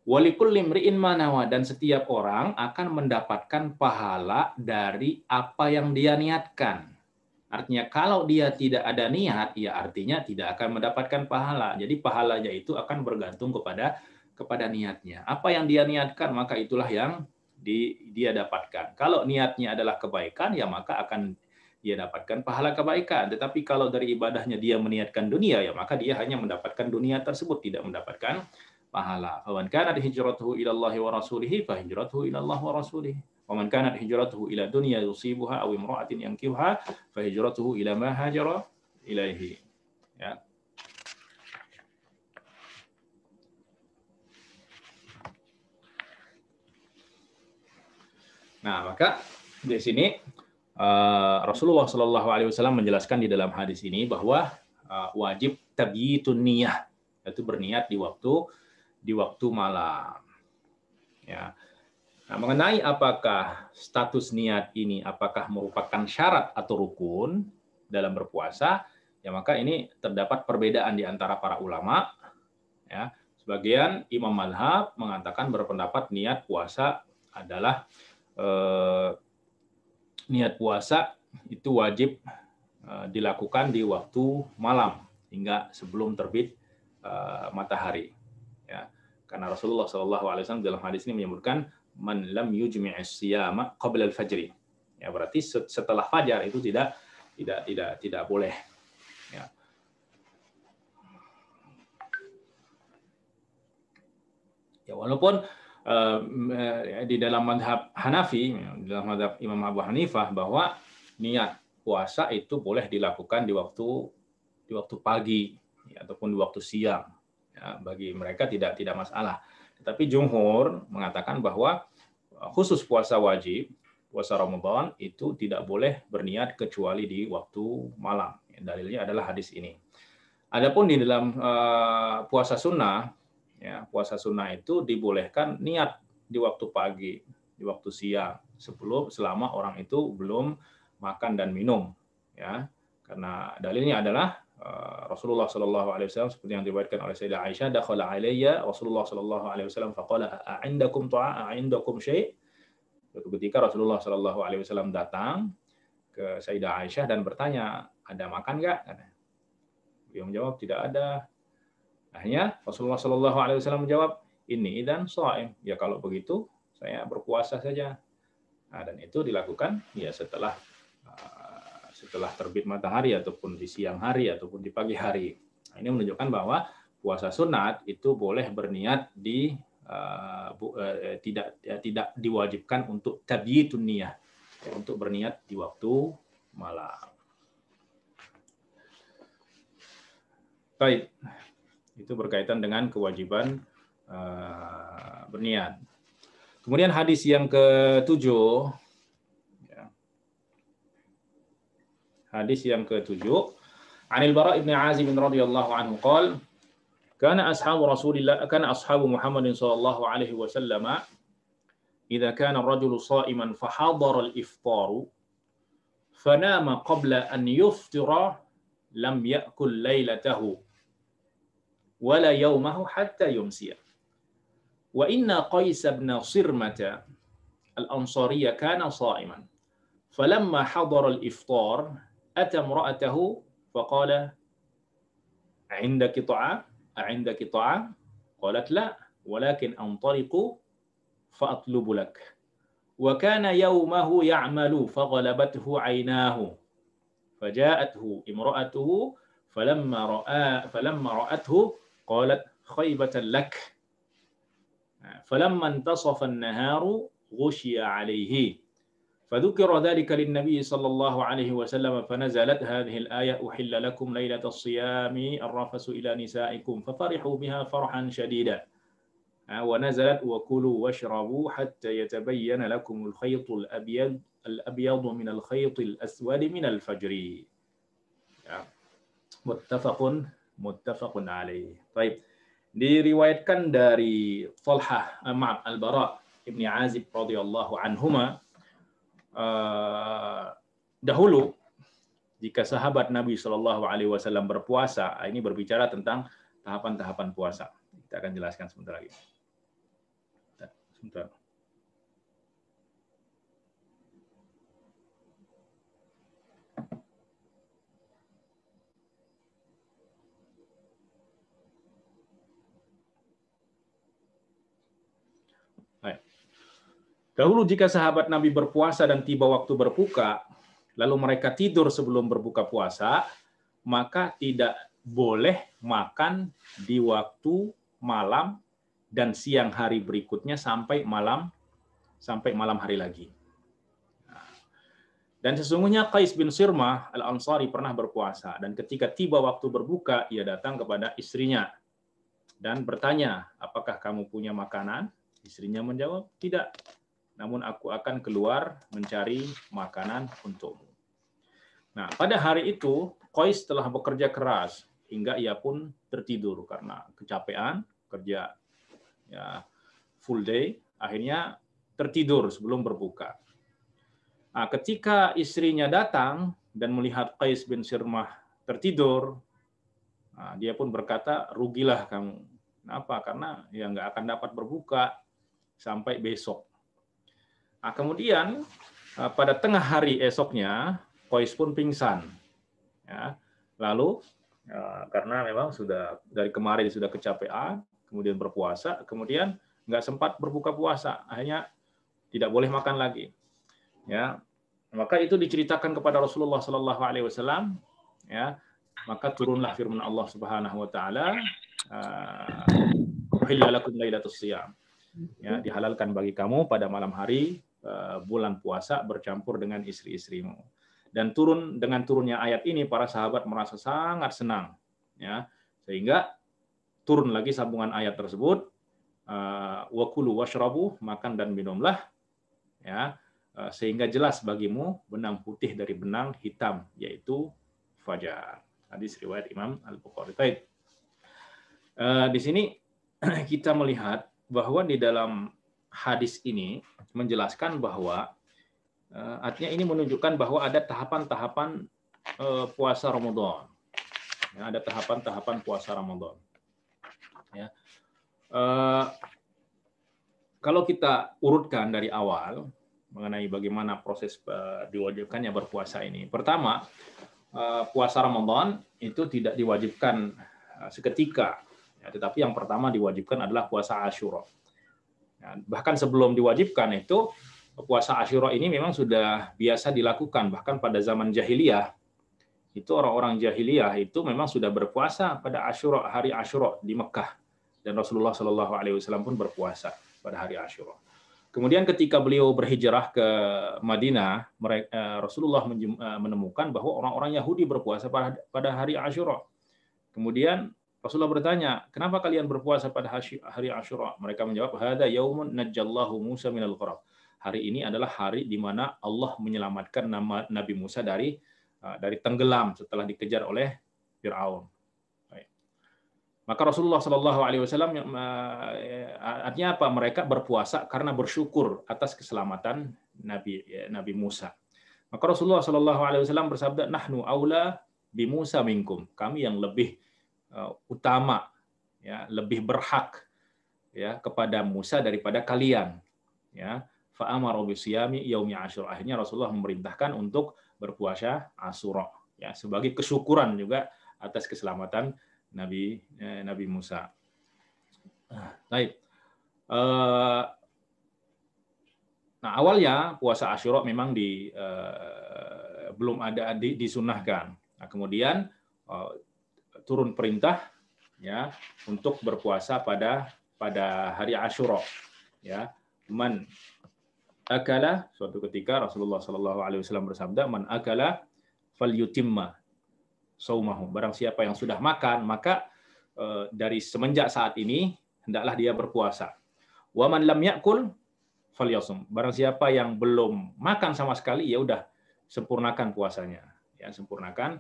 Walikul limri'in manawa dan setiap orang akan mendapatkan pahala dari apa yang dia niatkan. Artinya kalau dia tidak ada niat, ya artinya tidak akan mendapatkan pahala. Jadi pahalanya itu akan bergantung kepada kepada niatnya. Apa yang dia niatkan maka itulah yang di, dia dapatkan. Kalau niatnya adalah kebaikan ya maka akan dia dapatkan pahala kebaikan. Tetapi kalau dari ibadahnya dia meniatkan dunia ya maka dia hanya mendapatkan dunia tersebut tidak mendapatkan pahala. Faman kanat hijratuhu ila Allah wa rasulihi fa hijratuhu ila Allah wa rasulihi. Wa man kanat hijratuhu ila dunya yusibuha aw imra'atin yankihuha fa hijratuhu ila ma hajara ilaihi. Ya. Nah, maka di sini uh, Rasulullah Shallallahu Alaihi Wasallam menjelaskan di dalam hadis ini bahwa uh, wajib tabiitun niyah, yaitu berniat di waktu di waktu malam. Ya. Nah, mengenai apakah status niat ini apakah merupakan syarat atau rukun dalam berpuasa, ya maka ini terdapat perbedaan di antara para ulama. Ya, sebagian imam madhab mengatakan berpendapat niat puasa adalah eh, niat puasa itu wajib eh, dilakukan di waktu malam hingga sebelum terbit eh, matahari. Ya, karena Rasulullah Wasallam dalam hadis ini menyebutkan man lam yujmi'is siyama qabla al-fajri. Ya, berarti setelah fajar itu tidak tidak tidak tidak boleh. Ya. Ya, walaupun uh, di dalam madhab Hanafi, di dalam madhab Imam Abu Hanifah bahwa niat puasa itu boleh dilakukan di waktu di waktu pagi ya, ataupun di waktu siang. Ya, bagi mereka tidak tidak masalah. Tetapi jumhur mengatakan bahwa khusus puasa wajib, puasa Ramadan itu tidak boleh berniat kecuali di waktu malam. Dalilnya adalah hadis ini. Adapun di dalam uh, puasa sunnah, ya, puasa sunnah itu dibolehkan niat di waktu pagi, di waktu siang, sebelum selama orang itu belum makan dan minum, ya. Karena dalilnya adalah Rasulullah Shallallahu Alaihi Wasallam seperti yang diriwayatkan oleh Sayyidah Aisyah, dakhala alayya Rasulullah Shallallahu Alaihi Wasallam faqala a'indakum ta'a a'indakum syai' ketika Rasulullah Shallallahu Alaihi Wasallam datang ke Sayyidah Aisyah dan bertanya, ada makan nggak? Beliau menjawab tidak ada. Akhirnya Rasulullah Shallallahu Alaihi Wasallam menjawab, ini dan soaim. Ya kalau begitu saya berpuasa saja. Nah, dan itu dilakukan ya setelah setelah terbit matahari ataupun di siang hari ataupun di pagi hari. Nah, ini menunjukkan bahwa puasa sunat itu boleh berniat di uh, bu, uh, tidak ya, tidak diwajibkan untuk tabyitun niyah ya, untuk berniat di waktu malam. Baik, itu berkaitan dengan kewajiban uh, berniat. Kemudian hadis yang ketujuh Hadis yang ketujuh. Anil Bara ibn Azim radhiyallahu anhu qal kana ashabu Rasulillah kana ashabu Muhammad sallallahu alaihi wasallam idza kana ar-rajulu sha'iman fa hadara al-iftar fanama qabla an yuftira lam ya'kul wala yawmahu hatta yumsiya wa inna Qais ibn Sirmata al-Ansariyya kana sha'iman falamma hadara al-iftar أتى امرأته فقال عندك طعام؟ أعندك طعام؟ قالت لا ولكن أنطلق فأطلب لك. وكان يومه يعمل فغلبته عيناه. فجاءته امرأته فلما رأى فلما رأته قالت خيبة لك. فلما انتصف النهار غشي عليه. فذكر ذلك للنبي صلى الله عليه وسلم فنزلت هذه الآية أحل لكم ليلة الصيام الرفس إلى نسائكم ففرحوا بها فرحا شديدا. ونزلت وكلوا واشربوا حتى يتبين لكم الخيط الأبيض الأبيض من الخيط الأسود من الفجر. متفق متفق عليه. طيب diriwayatkan dari Talha, maaf Al-Bara Ibni Azib radhiyallahu anhuma uh, dahulu jika sahabat Nabi Shallallahu Alaihi Wasallam berpuasa, ini berbicara tentang tahapan-tahapan puasa. Kita akan jelaskan sebentar lagi. Sebentar. Dahulu jika sahabat Nabi berpuasa dan tiba waktu berbuka, lalu mereka tidur sebelum berbuka puasa, maka tidak boleh makan di waktu malam dan siang hari berikutnya sampai malam sampai malam hari lagi. Dan sesungguhnya Qais bin Sirmah al-Ansari pernah berpuasa dan ketika tiba waktu berbuka ia datang kepada istrinya dan bertanya, "Apakah kamu punya makanan?" Istrinya menjawab, "Tidak." Namun aku akan keluar mencari makanan untukmu. Nah, pada hari itu Qais telah bekerja keras hingga ia pun tertidur karena kecapean kerja ya full day, akhirnya tertidur sebelum berbuka. Nah, ketika istrinya datang dan melihat Qais bin Sirmah tertidur, nah, dia pun berkata, rugilah kamu. Kenapa? Karena ya nggak akan dapat berbuka sampai besok. Nah, kemudian ah, pada tengah hari esoknya, Qais pun pingsan. Ya. Lalu ya, karena memang sudah dari kemarin sudah kecapean, kemudian berpuasa, kemudian nggak sempat berbuka puasa, akhirnya tidak boleh makan lagi. Ya, maka itu diceritakan kepada Rasulullah Sallallahu Alaihi Wasallam. Ya, maka turunlah firman Allah Subhanahu Wa Taala, "Uhillalakum lailatus siyam." Ya, dihalalkan bagi kamu pada malam hari eh, bulan puasa bercampur dengan istri-istrimu. Dan turun dengan turunnya ayat ini para sahabat merasa sangat senang, ya sehingga turun lagi sambungan ayat tersebut uh, wakulu washrabu makan dan minumlah ya uh, sehingga jelas bagimu benang putih dari benang hitam yaitu fajar hadis riwayat Imam Al Bukhari Taib. Uh, di sini kita melihat bahwa di dalam hadis ini menjelaskan bahwa artinya ini menunjukkan bahwa ada tahapan-tahapan puasa Ramadan. Ya, ada tahapan-tahapan puasa Ramadan. Ya. Uh, kalau kita urutkan dari awal mengenai bagaimana proses diwajibkannya berpuasa ini. Pertama, puasa Ramadan itu tidak diwajibkan seketika, ya, tetapi yang pertama diwajibkan adalah puasa Ashura. Ya, bahkan sebelum diwajibkan itu puasa Ashura ini memang sudah biasa dilakukan bahkan pada zaman jahiliyah itu orang-orang jahiliyah itu memang sudah berpuasa pada Ashura hari Ashura di Mekah dan Rasulullah Shallallahu Alaihi Wasallam pun berpuasa pada hari Ashura. Kemudian ketika beliau berhijrah ke Madinah, eh, Rasulullah eh, menemukan bahwa orang-orang Yahudi berpuasa pada hari Ashura. Kemudian Rasulullah bertanya, kenapa kalian berpuasa pada hari Ashura? Mereka menjawab, Hada yaumun najjallahu Musa minal gharab. Hari ini adalah hari di mana Allah menyelamatkan nama Nabi Musa dari eh, dari tenggelam setelah dikejar oleh Fir'aun. Maka Rasulullah Shallallahu Alaihi Wasallam eh, artinya apa? Mereka berpuasa karena bersyukur atas keselamatan Nabi ya, Nabi Musa. Maka Rasulullah Shallallahu Alaihi Wasallam bersabda, "Nahnu aula bi Musa minkum." Kami yang lebih uh, utama, ya, lebih berhak ya kepada Musa daripada kalian. Ya, fa'amaru bisiyami yaumi asyur. Akhirnya Rasulullah memerintahkan untuk berpuasa Asyura ya sebagai kesyukuran juga atas keselamatan Nabi eh, Nabi Musa. Baik. Uh, nah awalnya puasa Asyura memang di uh, belum ada di, disunahkan. Nah kemudian uh, turun perintah ya untuk berpuasa pada pada hari Asyura. Ya, man akala suatu ketika Rasulullah Shallallahu Alaihi Wasallam bersabda man akala fal yutimma saumahu. Barang siapa yang sudah makan, maka eh, dari semenjak saat ini hendaklah dia berpuasa. Wa man lam yakul falyasum. Barang siapa yang belum makan sama sekali ya udah sempurnakan puasanya. Ya, sempurnakan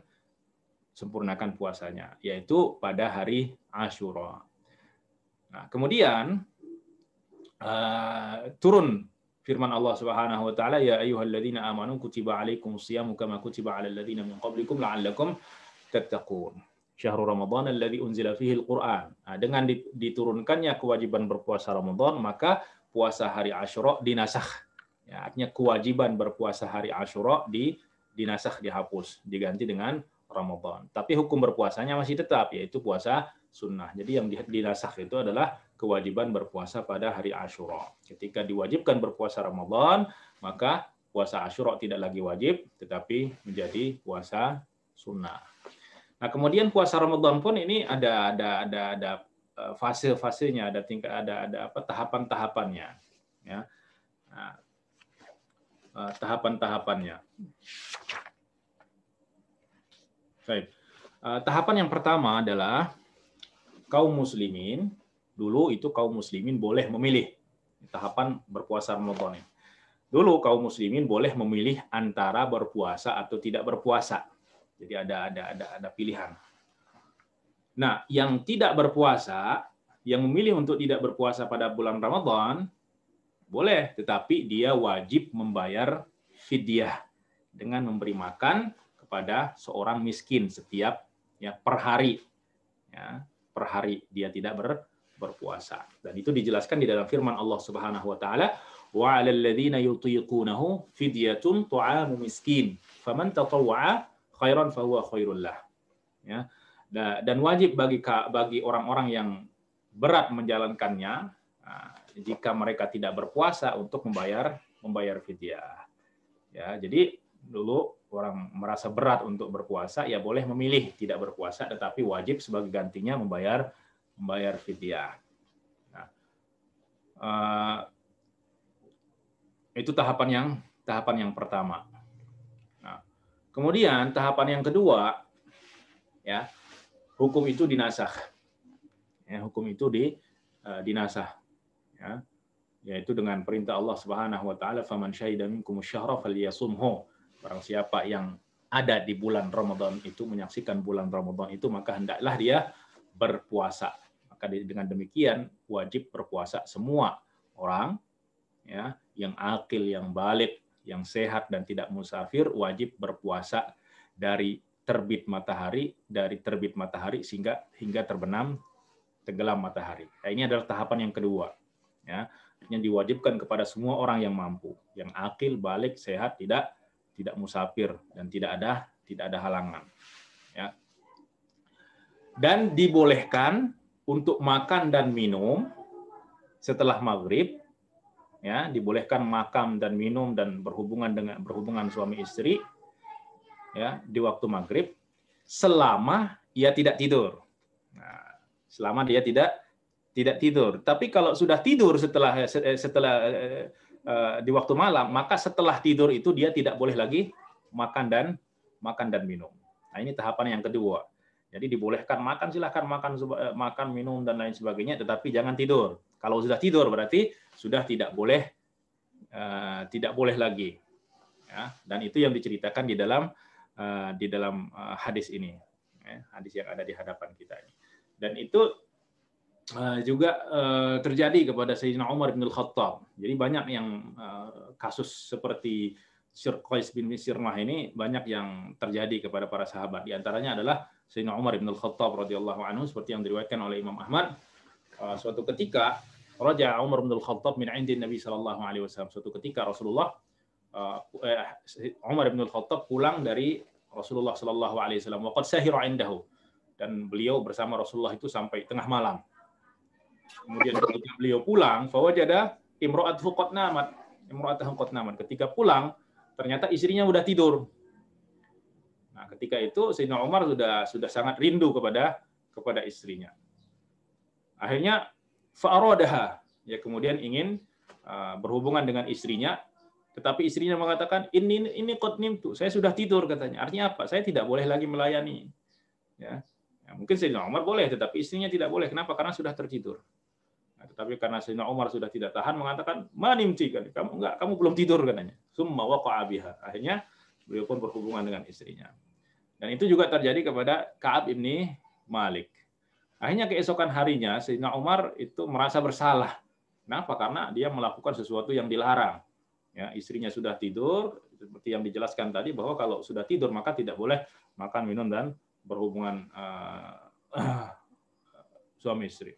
sempurnakan puasanya yaitu pada hari Asyura. Nah, kemudian uh, turun firman Allah Subhanahu wa taala ya ayyuhalladzina amanu kutiba alaikumus syiyamu kama kutiba alal ladzina min qablikum la'allakum tattaqun. Syahrul Ramadan alladzi unzila fihi al-Qur'an. Nah, dengan diturunkannya kewajiban berpuasa Ramadan, maka puasa hari Asyura dinasah. Ya, artinya kewajiban berpuasa hari Asyura di dinasah dihapus, diganti dengan Ramadan. Tapi hukum berpuasanya masih tetap yaitu puasa sunnah. Jadi yang dinasah itu adalah kewajiban berpuasa pada hari Asyura. Ketika diwajibkan berpuasa Ramadan, maka puasa Asyura tidak lagi wajib tetapi menjadi puasa sunnah. Nah, kemudian puasa Ramadan pun ini ada ada ada ada eh, fase-fasenya, ada tingkat ada ada apa tahapan-tahapannya, ya. Nah, eh, tahapan-tahapannya. Baik. Eh, tahapan yang pertama adalah kaum muslimin dulu itu kaum muslimin boleh memilih tahapan berpuasa Ramadan dulu kaum muslimin boleh memilih antara berpuasa atau tidak berpuasa. Jadi ada ada ada ada pilihan. Nah, yang tidak berpuasa, yang memilih untuk tidak berpuasa pada bulan Ramadan, boleh, tetapi dia wajib membayar fidyah dengan memberi makan kepada seorang miskin setiap ya per hari. Ya, per hari dia tidak ber, berpuasa. Dan itu dijelaskan di dalam firman Allah Subhanahu wa taala, "Wa 'alal ladzina yutiqunahu fidyatun tu'amu miskin, faman tatawwa'a khairan fahuwa khairul lah." Ya dan wajib bagi bagi orang-orang yang berat menjalankannya jika mereka tidak berpuasa untuk membayar membayar fidyah. Ya, jadi dulu orang merasa berat untuk berpuasa ya boleh memilih tidak berpuasa tetapi wajib sebagai gantinya membayar membayar fidyah. Nah, uh, itu tahapan yang tahapan yang pertama. Nah, kemudian tahapan yang kedua ya hukum itu dinasah. Ya, hukum itu di uh, dinasah. Ya, yaitu dengan perintah Allah Subhanahu wa taala faman syahida minkum syahra falyasumhu. Barang siapa yang ada di bulan Ramadan itu menyaksikan bulan Ramadan itu maka hendaklah dia berpuasa. Maka dengan demikian wajib berpuasa semua orang ya yang akil, yang balik, yang sehat dan tidak musafir wajib berpuasa dari terbit matahari dari terbit matahari sehingga hingga terbenam tenggelam matahari. Nah, ini adalah tahapan yang kedua. Ya, yang diwajibkan kepada semua orang yang mampu, yang akil, balik, sehat, tidak tidak musafir dan tidak ada tidak ada halangan. Ya. Dan dibolehkan untuk makan dan minum setelah maghrib, ya dibolehkan makan dan minum dan berhubungan dengan berhubungan suami istri ya di waktu maghrib selama ia tidak tidur. Nah, selama dia tidak tidak tidur. Tapi kalau sudah tidur setelah eh, setelah uh, di waktu malam, maka setelah tidur itu dia tidak boleh lagi makan dan makan dan minum. Nah, ini tahapan yang kedua. Jadi dibolehkan makan silahkan makan makan minum dan lain sebagainya, tetapi jangan tidur. Kalau sudah tidur berarti sudah tidak boleh uh, tidak boleh lagi. Ya, dan itu yang diceritakan di dalam Eh, di dalam eh, hadis ini, ya, hadis yang ada di hadapan kita ini. Dan itu eh, juga terjadi kepada Sayyidina Umar bin Al-Khattab. Jadi banyak yang kasus seperti Qais bin Sirnah ini banyak yang terjadi kepada para sahabat. Di antaranya adalah Sayyidina Umar bin Al-Khattab radhiyallahu anhu seperti yang diriwayatkan oleh Imam Ahmad. Suatu ketika Raja Umar bin Al-Khattab min indin Nabi sallallahu alaihi wasallam. Suatu ketika Rasulullah Umar bin Al-Khattab pulang dari Rasulullah Shallallahu Alaihi Wasallam. Waqad sahira indahu dan beliau bersama Rasulullah itu sampai tengah malam. Kemudian ketika beliau pulang, fawajada imro'at qad namat. Imro'at qad namat. Ketika pulang, ternyata istrinya sudah tidur. Nah, ketika itu Sayyidina Umar sudah sudah sangat rindu kepada kepada istrinya. Akhirnya fa'aradaha, ya kemudian ingin uh, berhubungan dengan istrinya tetapi istrinya mengatakan ini ini kotnim tuh, saya sudah tidur katanya. Artinya apa? Saya tidak boleh lagi melayani. Ya, ya mungkin Sayyidina Umar boleh, tetapi istrinya tidak boleh. Kenapa? Karena sudah tertidur. Nah, tetapi karena Sayyidina Umar sudah tidak tahan mengatakan manimti kan, kamu enggak, kamu belum tidur katanya. Summa waqa'a biha. Akhirnya beliau pun berhubungan dengan istrinya. Dan itu juga terjadi kepada Ka'ab ibni Malik. Akhirnya keesokan harinya Sayyidina Umar itu merasa bersalah. Kenapa? Karena dia melakukan sesuatu yang dilarang ya istrinya sudah tidur seperti yang dijelaskan tadi bahwa kalau sudah tidur maka tidak boleh makan minum dan berhubungan uh, suami istri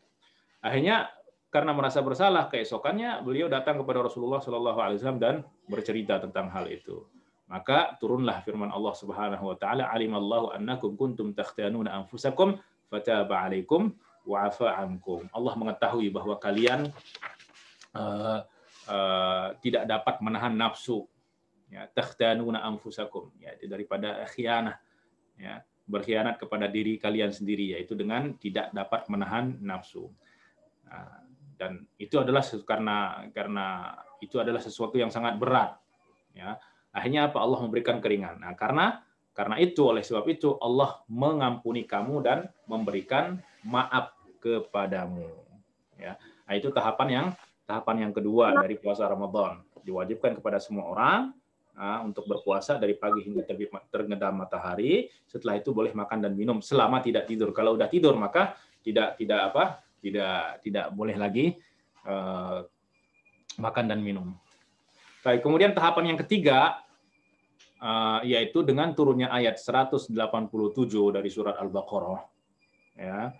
akhirnya karena merasa bersalah keesokannya beliau datang kepada Rasulullah Shallallahu Alaihi Wasallam dan bercerita tentang hal itu. Maka turunlah firman Allah Subhanahu wa taala alimallahu annakum kuntum takhtanuna anfusakum fataba alaikum wa ankum. Allah mengetahui bahwa kalian uh, Eh, tidak dapat menahan nafsu ya takhtanuna anfusakum ya daripada khianah ya berkhianat kepada diri kalian sendiri yaitu dengan tidak dapat menahan nafsu. Nah, dan itu adalah karena karena itu adalah sesuatu yang sangat berat ya akhirnya apa Allah memberikan keringan nah karena karena itu oleh sebab itu Allah mengampuni kamu dan memberikan maaf kepadamu ya nah, itu tahapan yang tahapan yang kedua dari puasa Ramadan. diwajibkan kepada semua orang uh, untuk berpuasa dari pagi hingga terbit matahari. Setelah itu boleh makan dan minum selama tidak tidur. Kalau udah tidur maka tidak tidak apa? Tidak tidak boleh lagi uh, makan dan minum. Baik, kemudian tahapan yang ketiga uh, yaitu dengan turunnya ayat 187 dari surat Al-Baqarah. Ya.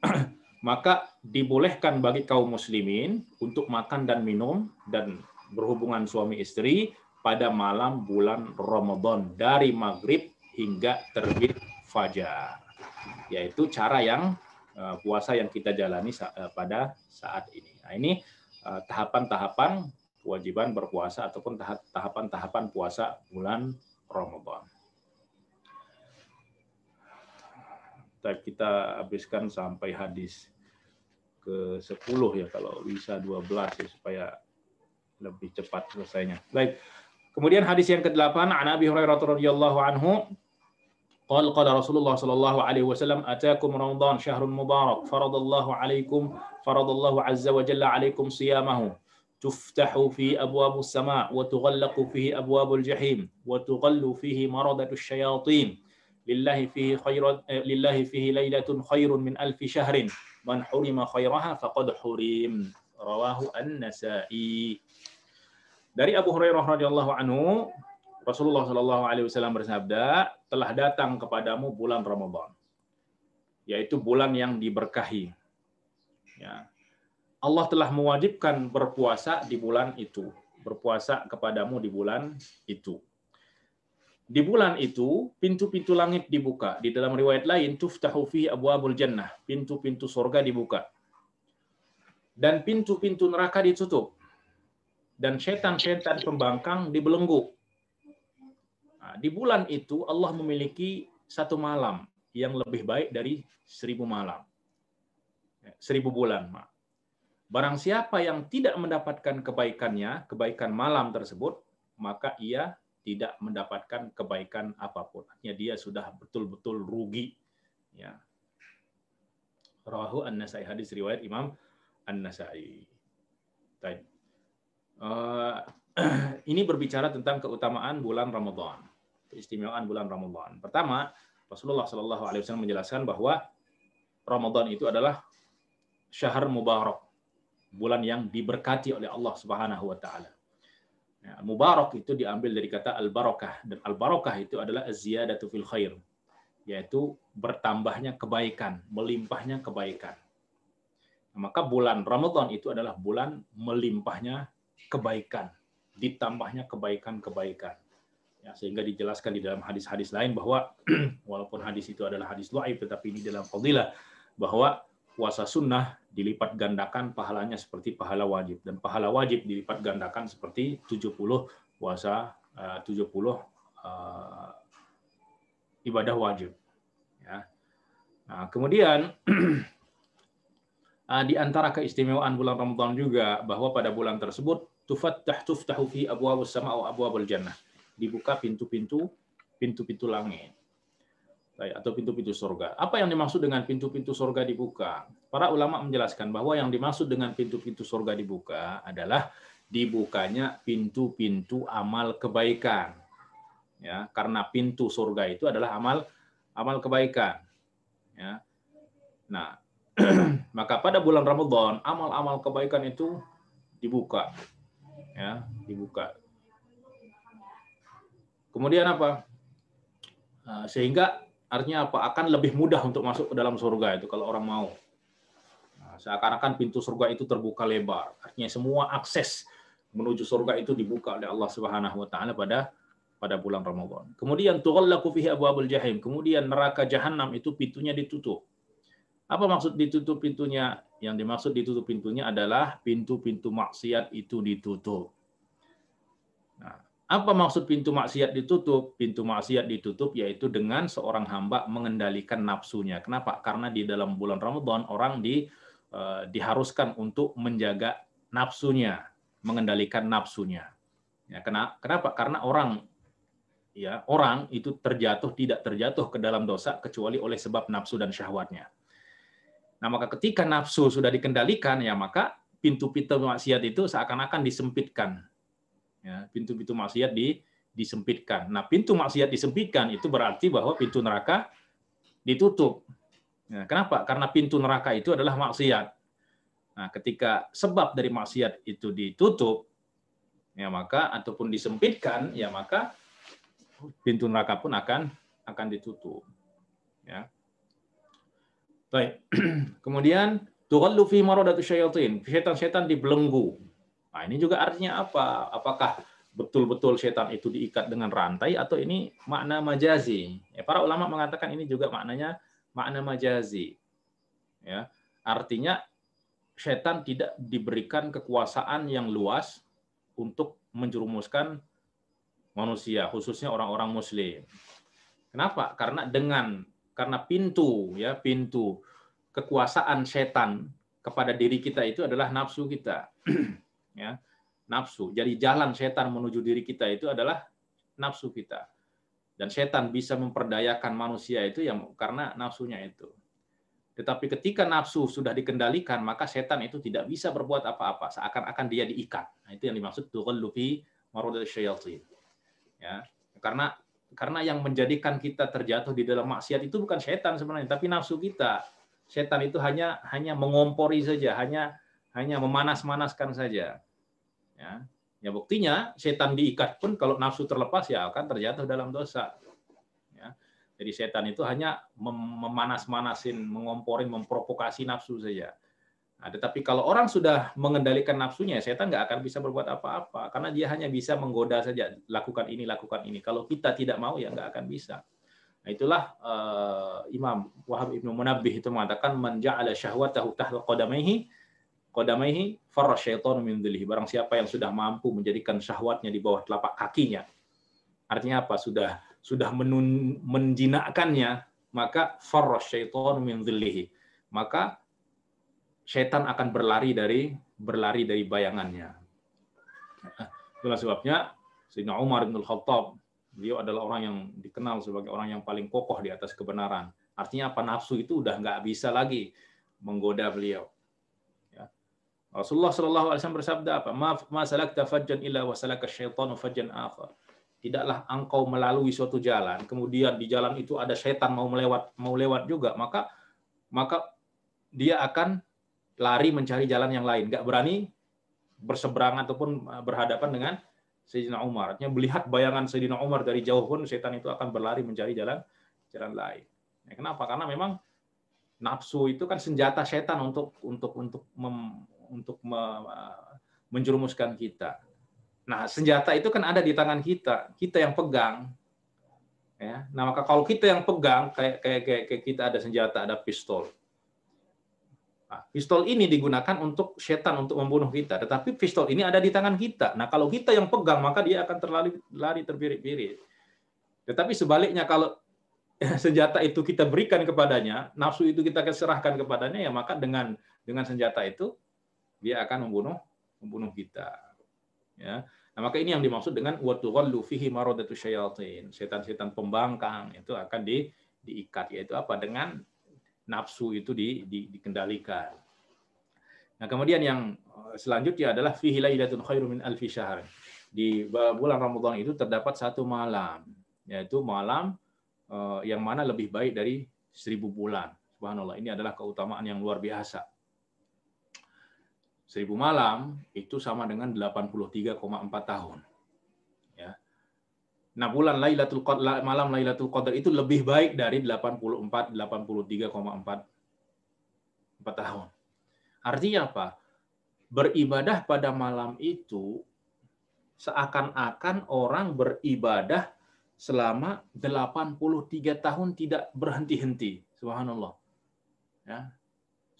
Maka dibolehkan bagi kaum muslimin untuk makan dan minum dan berhubungan suami istri pada malam bulan Ramadan dari maghrib hingga terbit fajar. Yaitu cara yang puasa yang kita jalani uh, pada saat ini. Nah, ini tahapan-tahapan kewajiban berpuasa ataupun tahapan-tahapan puasa bulan Ramadan. Kita habiskan sampai hadis ke-10 ya kalau bisa 12 ya supaya lebih cepat selesainya. Baik. Kemudian hadis yang ke-8 an Hurairah radhiyallahu anhu قال قال رسول الله صلى الله عليه وسلم أتاكم رمضان شهر مبارك فرض الله عليكم فرض الله عز وجل عليكم صيامه. تفتح فيه أبواب السماء وتغلق فيه أبواب الجحيم وتغل فيه مردة الشياطين. لله فيه خير لله فيه ليلة خير من ألف شهر. من حرم خيرها فقد حرم. رواه النسائي. Dari Abu Hurairah radhiyallahu anhu, Rasulullah shallallahu alaihi wasallam bersabda, telah datang kepadamu bulan Ramadan, yaitu bulan yang diberkahi. Ya, Allah telah mewajibkan berpuasa di bulan itu, berpuasa kepadamu di bulan itu. Di bulan itu, pintu-pintu langit dibuka. Di dalam riwayat lain, tuftahu fi abwabul jannah, pintu-pintu surga dibuka. Dan pintu-pintu neraka ditutup. Dan setan-setan pembangkang dibelenggu. Nah, di bulan itu, Allah memiliki satu malam yang lebih baik dari seribu malam. Seribu bulan, Barang siapa yang tidak mendapatkan kebaikannya, kebaikan malam tersebut, maka ia tidak mendapatkan kebaikan apa pun. Artinya dia sudah betul-betul rugi. Ya. Rahu An-Nasai hadis riwayat Imam An-Nasai. Uh, ini berbicara tentang keutamaan bulan Ramadan, keistimewaan bulan Ramadan. Pertama, Rasulullah Shallallahu Alaihi Wasallam menjelaskan bahwa Ramadan itu adalah syahr mubarak, bulan yang diberkati oleh Allah Subhanahu wa taala. Ya, mubarak itu diambil dari kata al-barakah dan al-barakah itu adalah az-ziyadatu fil khair yaitu bertambahnya kebaikan, melimpahnya kebaikan. Maka bulan Ramadan itu adalah bulan melimpahnya kebaikan, ditambahnya kebaikan-kebaikan. Ya, sehingga dijelaskan di dalam hadis-hadis lain bahwa walaupun hadis itu adalah hadis dhaif tetapi ini dalam fadilah bahwa puasa sunnah dilipat gandakan pahalanya seperti pahala wajib dan pahala wajib dilipat gandakan seperti 70 puasa eh, uh, 70 uh, ibadah wajib ya. Nah, kemudian uh, di antara keistimewaan bulan Ramadan juga bahwa pada bulan tersebut tufattah tuftahu fi abwabus sama wa abwabul jannah. Dibuka pintu-pintu pintu-pintu langit atau pintu-pintu surga. Apa yang dimaksud dengan pintu-pintu surga dibuka? Para ulama menjelaskan bahwa yang dimaksud dengan pintu-pintu surga dibuka adalah dibukanya pintu-pintu amal kebaikan. Ya, karena pintu surga itu adalah amal amal kebaikan. Ya. Nah, maka pada bulan Ramadan amal-amal kebaikan itu dibuka. Ya, dibuka. Kemudian apa? Nah, sehingga Artinya apa? Akan lebih mudah untuk masuk ke dalam surga itu kalau orang mau. Nah, seakan-akan pintu surga itu terbuka lebar. Artinya semua akses menuju surga itu dibuka oleh Allah Subhanahu wa taala pada pada bulan Ramadan. Kemudian tughallaku fihi abwabul jahim. Kemudian neraka jahanam itu pintunya ditutup. Apa maksud ditutup pintunya? Yang dimaksud ditutup pintunya adalah pintu-pintu maksiat itu ditutup. Nah, apa maksud pintu maksiat ditutup? Pintu maksiat ditutup yaitu dengan seorang hamba mengendalikan nafsunya. Kenapa? Karena di dalam bulan Ramadan orang di uh, diharuskan untuk menjaga nafsunya, mengendalikan nafsunya. Ya, kenapa? Karena orang ya, orang itu terjatuh tidak terjatuh ke dalam dosa kecuali oleh sebab nafsu dan syahwatnya. Nah, maka ketika nafsu sudah dikendalikan ya maka pintu-pintu maksiat itu seakan-akan disempitkan. Ya, pintu-pintu maksiat di, disempitkan. Nah, pintu maksiat disempitkan itu berarti bahwa pintu neraka ditutup. Nah, kenapa? Karena pintu neraka itu adalah maksiat. Nah, ketika sebab dari maksiat itu ditutup, ya maka ataupun disempitkan, ya maka pintu neraka pun akan akan ditutup. Ya. Baik. Kemudian Tughallu fi maradatu syayatin. Setan-setan dibelenggu. Nah, ini juga artinya apa? Apakah betul-betul setan itu diikat dengan rantai atau ini makna majazi? Ya, para ulama mengatakan ini juga maknanya makna majazi. Ya, artinya setan tidak diberikan kekuasaan yang luas untuk menjerumuskan manusia, khususnya orang-orang muslim. Kenapa? Karena dengan karena pintu ya, pintu kekuasaan setan kepada diri kita itu adalah nafsu kita. ya, nafsu. Jadi jalan setan menuju diri kita itu adalah nafsu kita. Dan setan bisa memperdayakan manusia itu yang karena nafsunya itu. Tetapi ketika nafsu sudah dikendalikan, maka setan itu tidak bisa berbuat apa-apa, seakan-akan dia diikat. Nah, itu yang dimaksud tughallu fi syayatin. Ya, karena karena yang menjadikan kita terjatuh di dalam maksiat itu bukan setan sebenarnya, tapi nafsu kita setan itu hanya hanya mengompori saja, hanya hanya memanas-manaskan saja. Ya. Ya buktinya setan diikat pun kalau nafsu terlepas ya akan terjatuh dalam dosa. Ya. Jadi setan itu hanya memanas-manasin, mengomporin, memprovokasi nafsu saja. Nah, tetapi kalau orang sudah mengendalikan nafsunya, setan nggak akan bisa berbuat apa-apa karena dia hanya bisa menggoda saja, lakukan ini, lakukan ini. Kalau kita tidak mau ya nggak akan bisa. Nah, itulah uh, Imam Wahab Ibnu Munabbih itu mengatakan man ja'ala syahwatahu tahta qadamaihi farra syaitanu min dhillihi. Barang siapa yang sudah mampu menjadikan syahwatnya di bawah telapak kakinya. Artinya apa? Sudah sudah menun, menjinakkannya, maka farra syaitanu min dhillihi. Maka setan akan berlari dari berlari dari bayangannya. Itulah sebabnya Sayyidina Umar bin Khattab Beliau adalah orang yang dikenal sebagai orang yang paling kokoh di atas kebenaran. Artinya apa nafsu itu udah nggak bisa lagi menggoda beliau. Rasulullah Shallallahu Alaihi Wasallam bersabda apa? Ma salakta fajjan illa wa salaka syaitanu fajjan akhar. Tidaklah engkau melalui suatu jalan, kemudian di jalan itu ada setan mau melewat mau lewat juga, maka maka dia akan lari mencari jalan yang lain, nggak berani berseberangan ataupun berhadapan dengan Sayyidina Umar. Artinya melihat bayangan Sayyidina Umar dari jauh pun setan itu akan berlari mencari jalan jalan lain. Ya, kenapa? Karena memang nafsu itu kan senjata setan untuk untuk untuk mem, untuk me, menjerumuskan kita. Nah, senjata itu kan ada di tangan kita, kita yang pegang. Ya. Nah, maka kalau kita yang pegang kayak kayak kayak, kayak kita ada senjata, ada pistol. Nah, pistol ini digunakan untuk setan untuk membunuh kita, tetapi pistol ini ada di tangan kita. Nah, kalau kita yang pegang, maka dia akan terlari lari terbirit-birit. Tetapi sebaliknya kalau senjata itu kita berikan kepadanya, nafsu itu kita serahkan kepadanya, ya maka dengan dengan senjata itu dia akan membunuh membunuh kita. Ya. Nah, maka ini yang dimaksud dengan watughallu fihi maradatu syayatin. Setan-setan pembangkang itu akan di diikat yaitu apa? Dengan nafsu itu di, di, dikendalikan. Nah, kemudian yang eh, selanjutnya adalah fihi lailatun khairu min alfi syahr. Di bulan Ramadan itu terdapat satu malam, yaitu malam eh, yang mana lebih baik dari seribu bulan. Subhanallah, ini adalah keutamaan yang luar biasa. Seribu malam itu sama dengan 83,4 tahun. Nah, bulan Lailatul Qadar malam Lailatul Qadar itu lebih baik dari 84 83,4 tahun. Artinya apa? Beribadah pada malam itu seakan-akan orang beribadah selama 83 tahun tidak berhenti-henti. Subhanallah. Ya.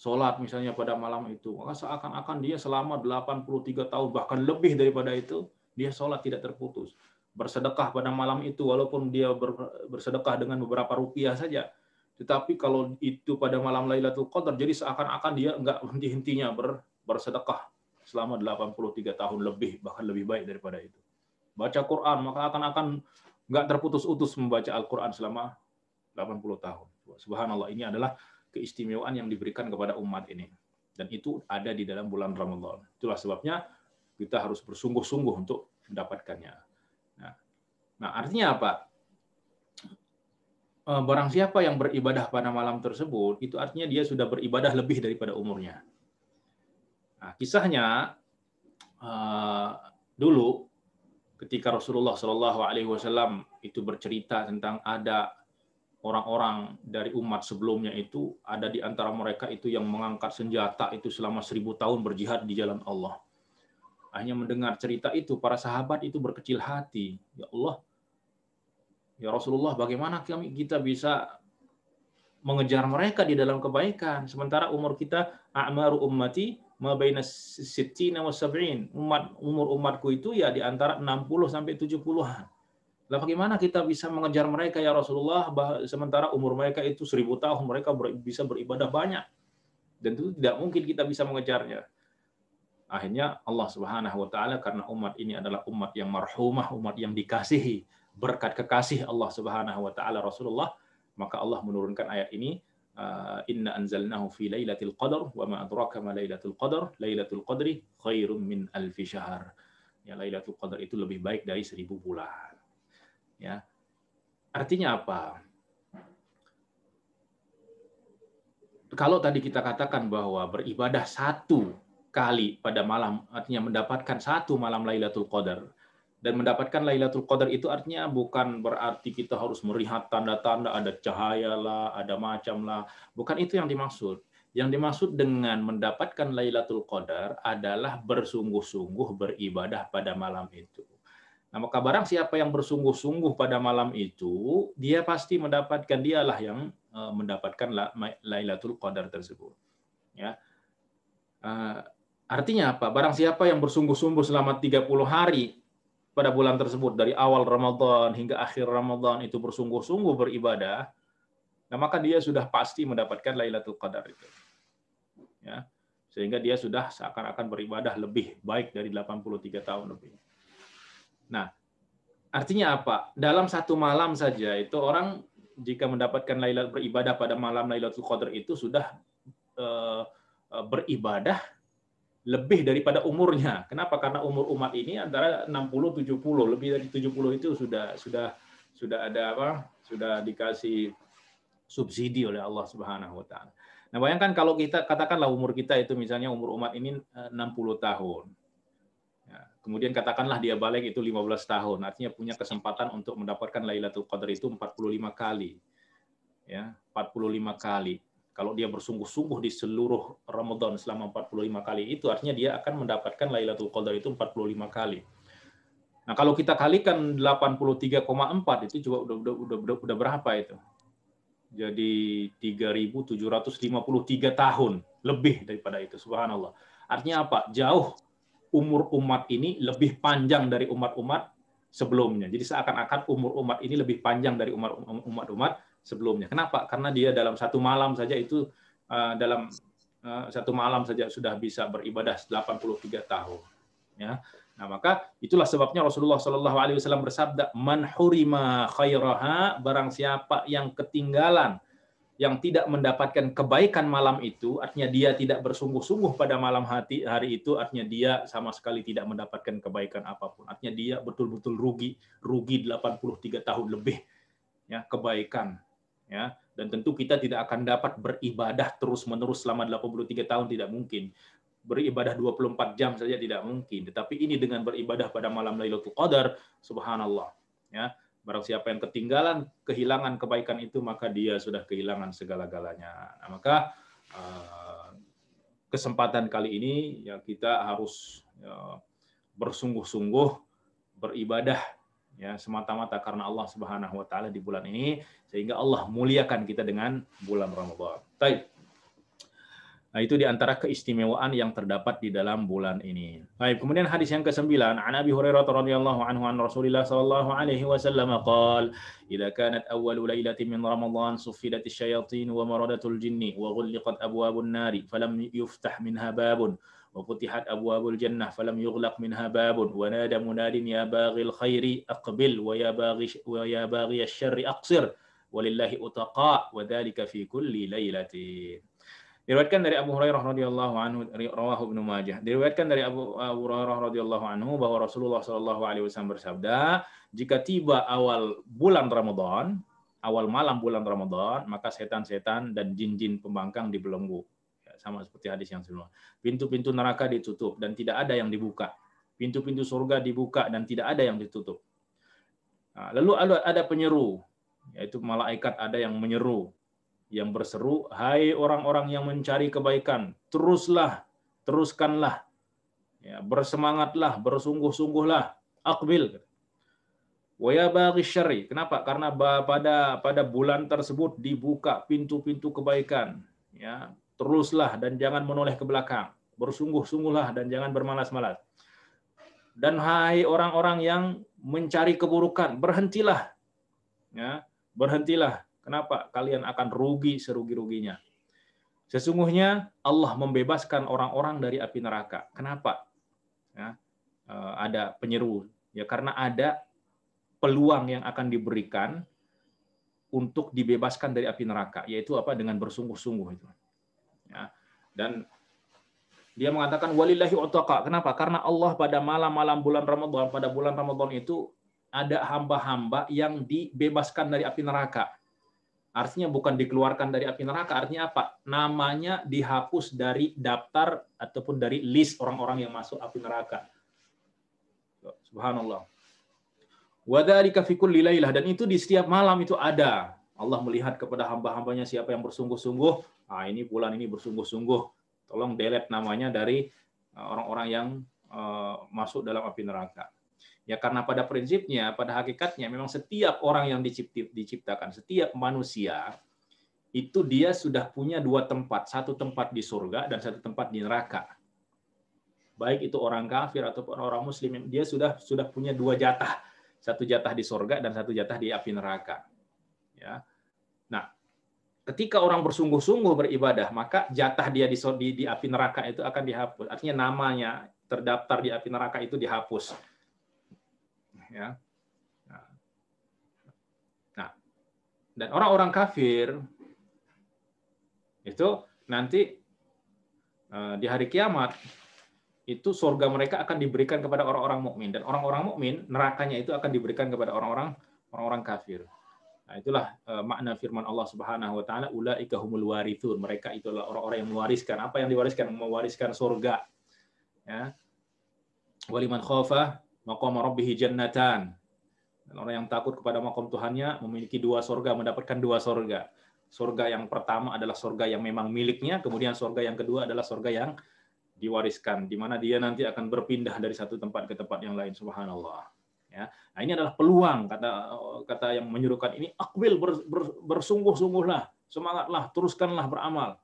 Sholat misalnya pada malam itu, maka seakan-akan dia selama 83 tahun bahkan lebih daripada itu dia sholat tidak terputus. Bersedekah pada malam itu walaupun dia bersedekah dengan beberapa rupiah saja. Tetapi kalau itu pada malam Lailatul Qadar jadi seakan-akan dia enggak henti-hentinya ber, bersedekah selama 83 tahun lebih bahkan lebih baik daripada itu. Baca Quran maka akan-akan enggak terputus-utus membaca Al-Quran selama 80 tahun. Subhanallah ini adalah keistimewaan yang diberikan kepada umat ini dan itu ada di dalam bulan Ramadan. Itulah sebabnya kita harus bersungguh-sungguh untuk mendapatkannya. Nah, nah artinya apa? Eh, barang siapa yang beribadah pada malam tersebut, itu artinya dia sudah beribadah lebih daripada umurnya. Nah, kisahnya uh, dulu ketika Rasulullah Shallallahu Alaihi Wasallam itu bercerita tentang ada orang-orang dari umat sebelumnya itu ada di antara mereka itu yang mengangkat senjata itu selama seribu tahun berjihad di jalan Allah. Hanya mendengar cerita itu, para sahabat itu berkecil hati. Ya Allah, ya Rasulullah, bagaimana kami kita bisa mengejar mereka di dalam kebaikan, sementara umur kita a'maru ummati ma baina sittina wa sab'in. Umat umur umatku itu ya di antara 60 sampai 70-an. Lah bagaimana kita bisa mengejar mereka ya Rasulullah sementara umur mereka itu seribu tahun mereka bisa beribadah banyak dan itu tidak mungkin kita bisa mengejarnya. Akhirnya Allah Subhanahu wa taala karena umat ini adalah umat yang marhumah, umat yang dikasihi berkat kekasih Allah Subhanahu wa taala Rasulullah, maka Allah menurunkan ayat ini uh, inna anzalnahu fi lailatul qadar wa ma adraka ma lailatul qadar lailatul qadri khairum min alfi syahr. Ya Lailatul Qadar itu lebih baik dari seribu bulan. Ya. Artinya apa? Kalau tadi kita katakan bahwa beribadah satu kali pada malam, artinya mendapatkan satu malam Lailatul Qadar, dan mendapatkan Lailatul Qadar itu artinya bukan berarti kita harus melihat tanda-tanda ada cahaya lah, ada macam lah. Bukan itu yang dimaksud. Yang dimaksud dengan mendapatkan Lailatul Qadar adalah bersungguh-sungguh beribadah pada malam itu. Nah, maka barang siapa yang bersungguh-sungguh pada malam itu, dia pasti mendapatkan dialah yang eh, mendapatkan Lailatul Qadar tersebut. Ya. Eh, artinya apa? Barang siapa yang bersungguh-sungguh selama 30 hari pada bulan tersebut dari awal Ramadan hingga akhir Ramadan itu bersungguh-sungguh beribadah, nah maka dia sudah pasti mendapatkan Lailatul Qadar itu. Ya. Sehingga dia sudah seakan-akan beribadah lebih baik dari 83 tahun lebih. Nah, artinya apa? Dalam satu malam saja itu orang jika mendapatkan Lailatul beribadah pada malam Lailatul Qadar itu sudah uh, beribadah lebih daripada umurnya. Kenapa? Karena umur umat ini antara 60 70, lebih dari 70 itu sudah sudah sudah ada apa? Sudah dikasih subsidi oleh Allah Subhanahu wa taala. Nah, bayangkan kalau kita katakanlah umur kita itu misalnya umur umat ini 60 eh, tahun. Kemudian katakanlah dia balik itu 15 tahun, artinya punya kesempatan untuk mendapatkan Lailatul Qadar itu 45 kali. Ya, 45 kali. Kalau dia bersungguh-sungguh di seluruh Ramadan selama 45 kali itu artinya dia akan mendapatkan Lailatul Qadar itu 45 kali. Nah, kalau kita kalikan 83,4 itu juga udah udah udah udah, udah berapa itu? Jadi 3753 tahun lebih daripada itu subhanallah. Artinya apa? Jauh umur umat ini lebih panjang dari umat-umat sebelumnya. Jadi seakan-akan umur umat ini lebih panjang dari umat-umat sebelumnya. Kenapa? Karena dia dalam satu malam saja itu uh, dalam uh, satu malam saja sudah bisa beribadah 83 tahun. Ya. Nah, maka itulah sebabnya Rasulullah Shallallahu alaihi wasallam bersabda, "Man hurima khairaha, barang siapa yang ketinggalan yang tidak mendapatkan kebaikan malam itu, artinya dia tidak bersungguh-sungguh pada malam hati hari itu, artinya dia sama sekali tidak mendapatkan kebaikan apa pun. Artinya dia betul-betul rugi, rugi 83 tahun lebih ya kebaikan ya. Dan tentu kita tidak akan dapat beribadah terus-menerus selama 83 tahun tidak mungkin. Beribadah 24 jam saja tidak mungkin. Tetapi ini dengan beribadah pada malam Lailatul Qadar, subhanallah ya Barang siapa yang ketinggalan, kehilangan kebaikan itu, maka dia sudah kehilangan segala-galanya. Nah, maka eh, kesempatan kali ini ya kita harus ya, bersungguh-sungguh beribadah ya semata-mata karena Allah Subhanahu wa taala di bulan ini sehingga Allah muliakan kita dengan bulan Ramadan. Baik. Nah, itu di antara keistimewaan yang terdapat di dalam bulan ini. Baik, kemudian hadis yang ke-9, an Abi Hurairah radhiyallahu anhu an Rasulillah sallallahu alaihi wasallam qaal, "Idza kanat awwalu lailatin min Ramadan suffidat asyayatin wa maradatul jinni wa ghulqat abwabun nari falam yuftah minha babun. Wa futihat abwabul jannah falam yughlaq minha babun. Wa nada munadin ya baghil khairi aqbil wa ya baghi wa ya baghi asy-syarri aqsir. Walillahi utaqa Diriwayatkan dari Abu Hurairah radhiyallahu anhu rawahu Ibnu Majah. Diriwayatkan dari Abu, Hurairah radhiyallahu anhu bahwa Rasulullah sallallahu alaihi wasallam bersabda, jika tiba awal bulan Ramadan, awal malam bulan Ramadan, maka setan-setan dan jin-jin pembangkang dibelenggu. Ya, sama seperti hadis yang sebelumnya. Pintu-pintu neraka ditutup dan tidak ada yang dibuka. Pintu-pintu surga dibuka dan tidak ada yang ditutup. Nah, lalu ada penyeru, yaitu malaikat ada yang menyeru yang berseru, "Hai orang-orang yang mencari kebaikan, teruslah, teruskanlah. Ya, bersemangatlah, bersungguh-sungguhlah. Akbil." Ya syari. Kenapa? Karena pada pada bulan tersebut dibuka pintu-pintu kebaikan. Ya, teruslah dan jangan menoleh ke belakang. Bersungguh-sungguhlah dan jangan bermalas-malas. Dan hai orang-orang yang mencari keburukan, berhentilah. Ya, berhentilah Kenapa? Kalian akan rugi serugi-ruginya. Sesungguhnya Allah membebaskan orang-orang dari api neraka. Kenapa? Ya, eh, ada penyeru. Ya karena ada peluang yang akan diberikan untuk dibebaskan dari api neraka, yaitu apa? Dengan bersungguh-sungguh itu. Ya. Dan dia mengatakan walillahi utaqa. Kenapa? Karena Allah pada malam-malam bulan Ramadan, pada bulan Ramadan itu ada hamba-hamba yang dibebaskan dari api neraka. Artinya bukan dikeluarkan dari api neraka, artinya apa? Namanya dihapus dari daftar ataupun dari list orang-orang yang masuk api neraka. Subhanallah. Wadhalika fi kulli lailah dan itu di setiap malam itu ada. Allah melihat kepada hamba-hambanya siapa yang bersungguh-sungguh. Ah ini bulan ini bersungguh-sungguh. Tolong delete namanya dari uh, orang-orang yang uh, masuk dalam api neraka. Ya karena pada prinsipnya, pada hakikatnya memang setiap orang yang diciptakan, setiap manusia itu dia sudah punya dua tempat, satu tempat di surga dan satu tempat di neraka. Baik itu orang kafir ataupun orang muslim, dia sudah sudah punya dua jatah, satu jatah di surga dan satu jatah di api neraka. Ya. Nah, ketika orang bersungguh-sungguh beribadah, maka jatah dia di, di, di api neraka itu akan dihapus. Artinya namanya terdaftar di api neraka itu dihapus ya. Nah, nah dan orang-orang kafir itu nanti eh, di hari kiamat itu surga mereka akan diberikan kepada orang-orang mukmin dan orang-orang mukmin nerakanya itu akan diberikan kepada orang-orang orang-orang kafir. Nah, itulah uh, makna firman Allah Subhanahu wa taala ulaika humul warithun. Mereka itulah orang-orang yang mewariskan. Apa yang diwariskan? Mewariskan surga. Ya. Waliman khafa maqam rabbih jannatan. Dan orang yang takut kepada makom Tuhannya memiliki dua sorga, mendapatkan dua sorga. Sorga yang pertama adalah sorga yang memang miliknya, kemudian sorga yang kedua adalah sorga yang diwariskan, di mana dia nanti akan berpindah dari satu tempat ke tempat yang lain. Subhanallah. Ya, nah ini adalah peluang kata kata yang menyuruhkan ini akwil ber, ber, bersungguh-sungguhlah, semangatlah, teruskanlah beramal.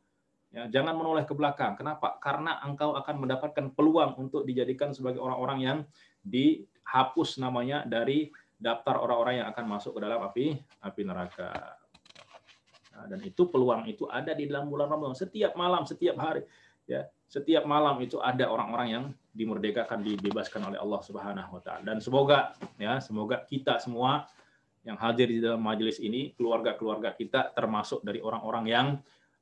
Ya, jangan menoleh ke belakang. Kenapa? Karena engkau akan mendapatkan peluang untuk dijadikan sebagai orang-orang yang dihapus namanya dari daftar orang-orang yang akan masuk ke dalam api api neraka. Nah, dan itu peluang itu ada di dalam bulan Ramadan setiap malam, setiap hari, ya setiap malam itu ada orang-orang yang dimerdekakan, dibebaskan oleh Allah Subhanahu Wa Taala. Dan semoga ya semoga kita semua yang hadir di dalam majelis ini, keluarga-keluarga kita termasuk dari orang-orang yang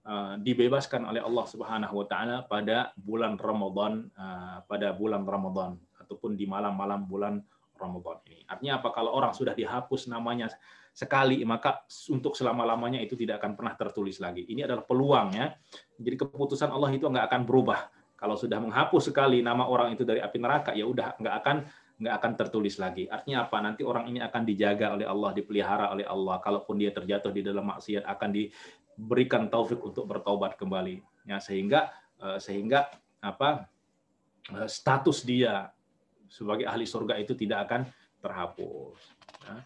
uh, dibebaskan oleh Allah Subhanahu Wa Taala pada bulan Ramadan, uh, pada bulan Ramadan ataupun di malam-malam bulan Ramadan ini. Artinya apa? Kalau orang sudah dihapus namanya sekali, maka untuk selama-lamanya itu tidak akan pernah tertulis lagi. Ini adalah peluang ya. Jadi keputusan Allah itu nggak akan berubah. Kalau sudah menghapus sekali nama orang itu dari api neraka, ya udah nggak akan nggak akan tertulis lagi. Artinya apa? Nanti orang ini akan dijaga oleh Allah, dipelihara oleh Allah. Kalaupun dia terjatuh di dalam maksiat, akan diberikan taufik untuk bertobat kembali. Ya sehingga eh, sehingga apa eh, status dia sebagai ahli surga itu tidak akan terhapus. Ya.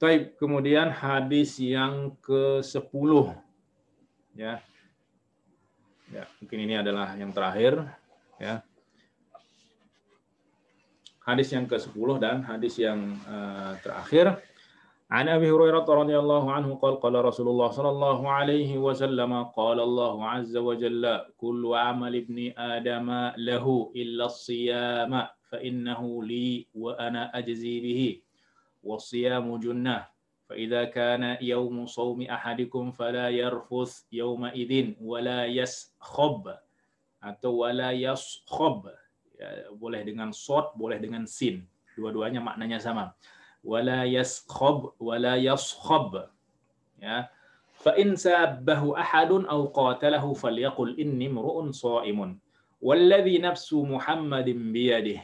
Taib, kemudian hadis yang ke-10. Ya. Ya, mungkin ini adalah yang terakhir, ya. Hadis yang ke-10 dan hadis yang uh, terakhir عن أبي هريرة رضي الله عنه قال قال رسول الله صلى الله عليه وسلم قال الله عز وجل كل عمل ابن آدم له إلا الصيام فإنه لي وأنا أجزي به والصيام جنة فإذا كان يوم صوم أحدكم فلا يرفث يومئذ ولا يسخب atau wala yaskhab ya, boleh dengan sod boleh dengan sin dua-duanya maknanya sama ولا يسخب ولا يصخب. يا؟ فإن سابه أحد أو قاتله فليقل إني امرؤ صائم. والذي نفس محمد بيده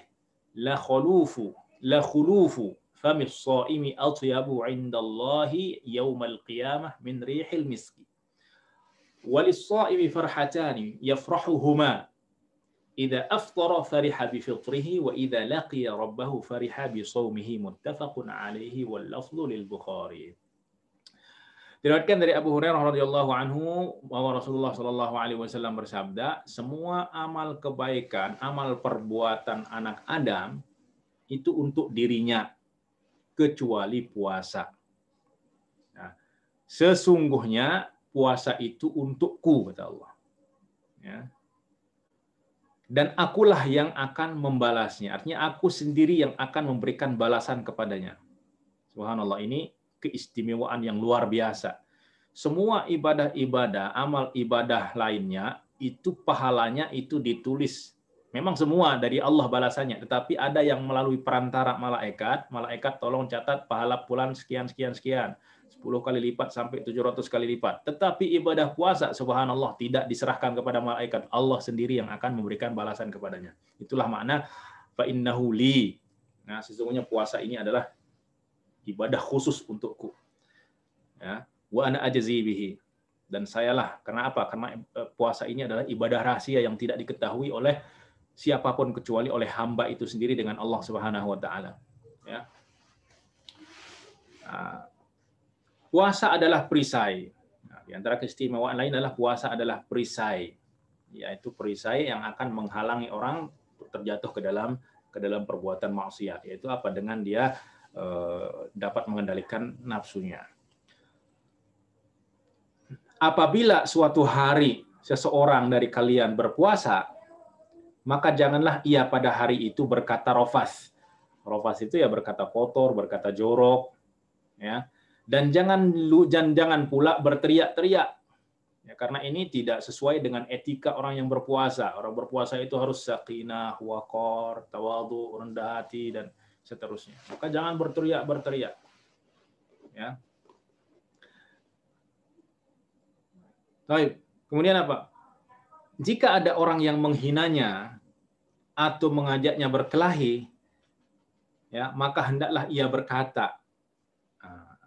لخلوف لخلوف فم الصائم أطيب عند الله يوم القيامة من ريح المسك. وللصائم فرحتان يفرحهما. Ida aftara fariha bi fitrihi wa ida laqiya rabbahu fariha bi sawmihi muttafaqun alaihi wal lafzu lil bukhari Diriwayatkan dari Abu Hurairah radhiyallahu anhu bahwa Rasulullah shallallahu alaihi wasallam bersabda, semua amal kebaikan, amal perbuatan anak Adam itu untuk dirinya kecuali puasa. Nah, sesungguhnya puasa itu untukku kata Allah. Ya, dan akulah yang akan membalasnya. Artinya aku sendiri yang akan memberikan balasan kepadanya. Subhanallah ini keistimewaan yang luar biasa. Semua ibadah-ibadah, amal ibadah lainnya itu pahalanya itu ditulis. Memang semua dari Allah balasannya, tetapi ada yang melalui perantara malaikat, malaikat tolong catat pahala bulan sekian sekian sekian. 10 kali lipat sampai 700 kali lipat. Tetapi ibadah puasa subhanallah tidak diserahkan kepada malaikat. Allah sendiri yang akan memberikan balasan kepadanya. Itulah makna fa innahu li. Nah, sesungguhnya puasa ini adalah ibadah khusus untukku. Ya, wa ana ajzi bihi. Dan sayalah karena apa? Karena eh, puasa ini adalah ibadah rahasia yang tidak diketahui oleh siapa pun kecuali oleh hamba itu sendiri dengan Allah Subhanahu wa taala. Ya. Nah, puasa adalah perisai. Nah, di antara keistimewaan lain adalah puasa adalah perisai, yaitu perisai yang akan menghalangi orang terjatuh ke dalam ke dalam perbuatan maksiat, yaitu apa dengan dia eh, dapat mengendalikan nafsunya apabila suatu hari seseorang dari kalian berpuasa, maka janganlah ia pada hari itu berkata rofas. Rofas itu ya berkata kotor, berkata jorok, ya. Dan jangan dan jangan pula berteriak-teriak. Ya, karena ini tidak sesuai dengan etika orang yang berpuasa. Orang berpuasa itu harus sakinah, wakor, tawadu, rendah hati dan seterusnya. Maka jangan berteriak-berteriak. Ya, Baik. Kemudian apa? Jika ada orang yang menghinanya atau mengajaknya berkelahi, ya maka hendaklah ia berkata.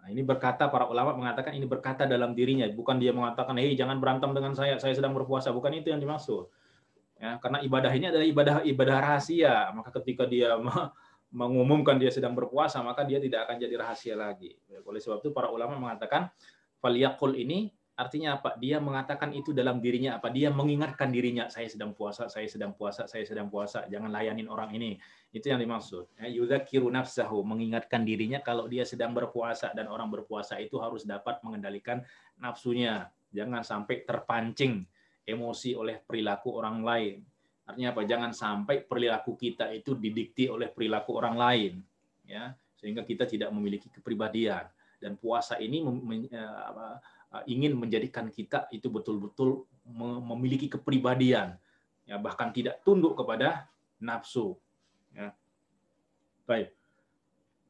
Nah, ini berkata para ulama mengatakan ini berkata dalam dirinya, bukan dia mengatakan, hei jangan berantem dengan saya, saya sedang berpuasa. Bukan itu yang dimaksud. Ya, karena ibadah ini adalah ibadah ibadah rahasia. Maka ketika dia mengumumkan dia sedang berpuasa, maka dia tidak akan jadi rahasia lagi. Oleh sebab itu para ulama mengatakan, faliyakul ini Artinya apa? Dia mengatakan itu dalam dirinya apa? Dia mengingatkan dirinya, saya sedang puasa, saya sedang puasa, saya sedang puasa. Jangan layanin orang ini. Itu yang dimaksud. Ya, yudzakiru nafsahu, mengingatkan dirinya kalau dia sedang berpuasa dan orang berpuasa itu harus dapat mengendalikan nafsunya. Jangan sampai terpancing emosi oleh perilaku orang lain. Artinya apa? Jangan sampai perilaku kita itu didikti oleh perilaku orang lain, ya, sehingga kita tidak memiliki kepribadian. Dan puasa ini eh, ingin menjadikan kita itu betul-betul memiliki kepribadian, ya bahkan tidak tunduk kepada nafsu. Ya. Baik.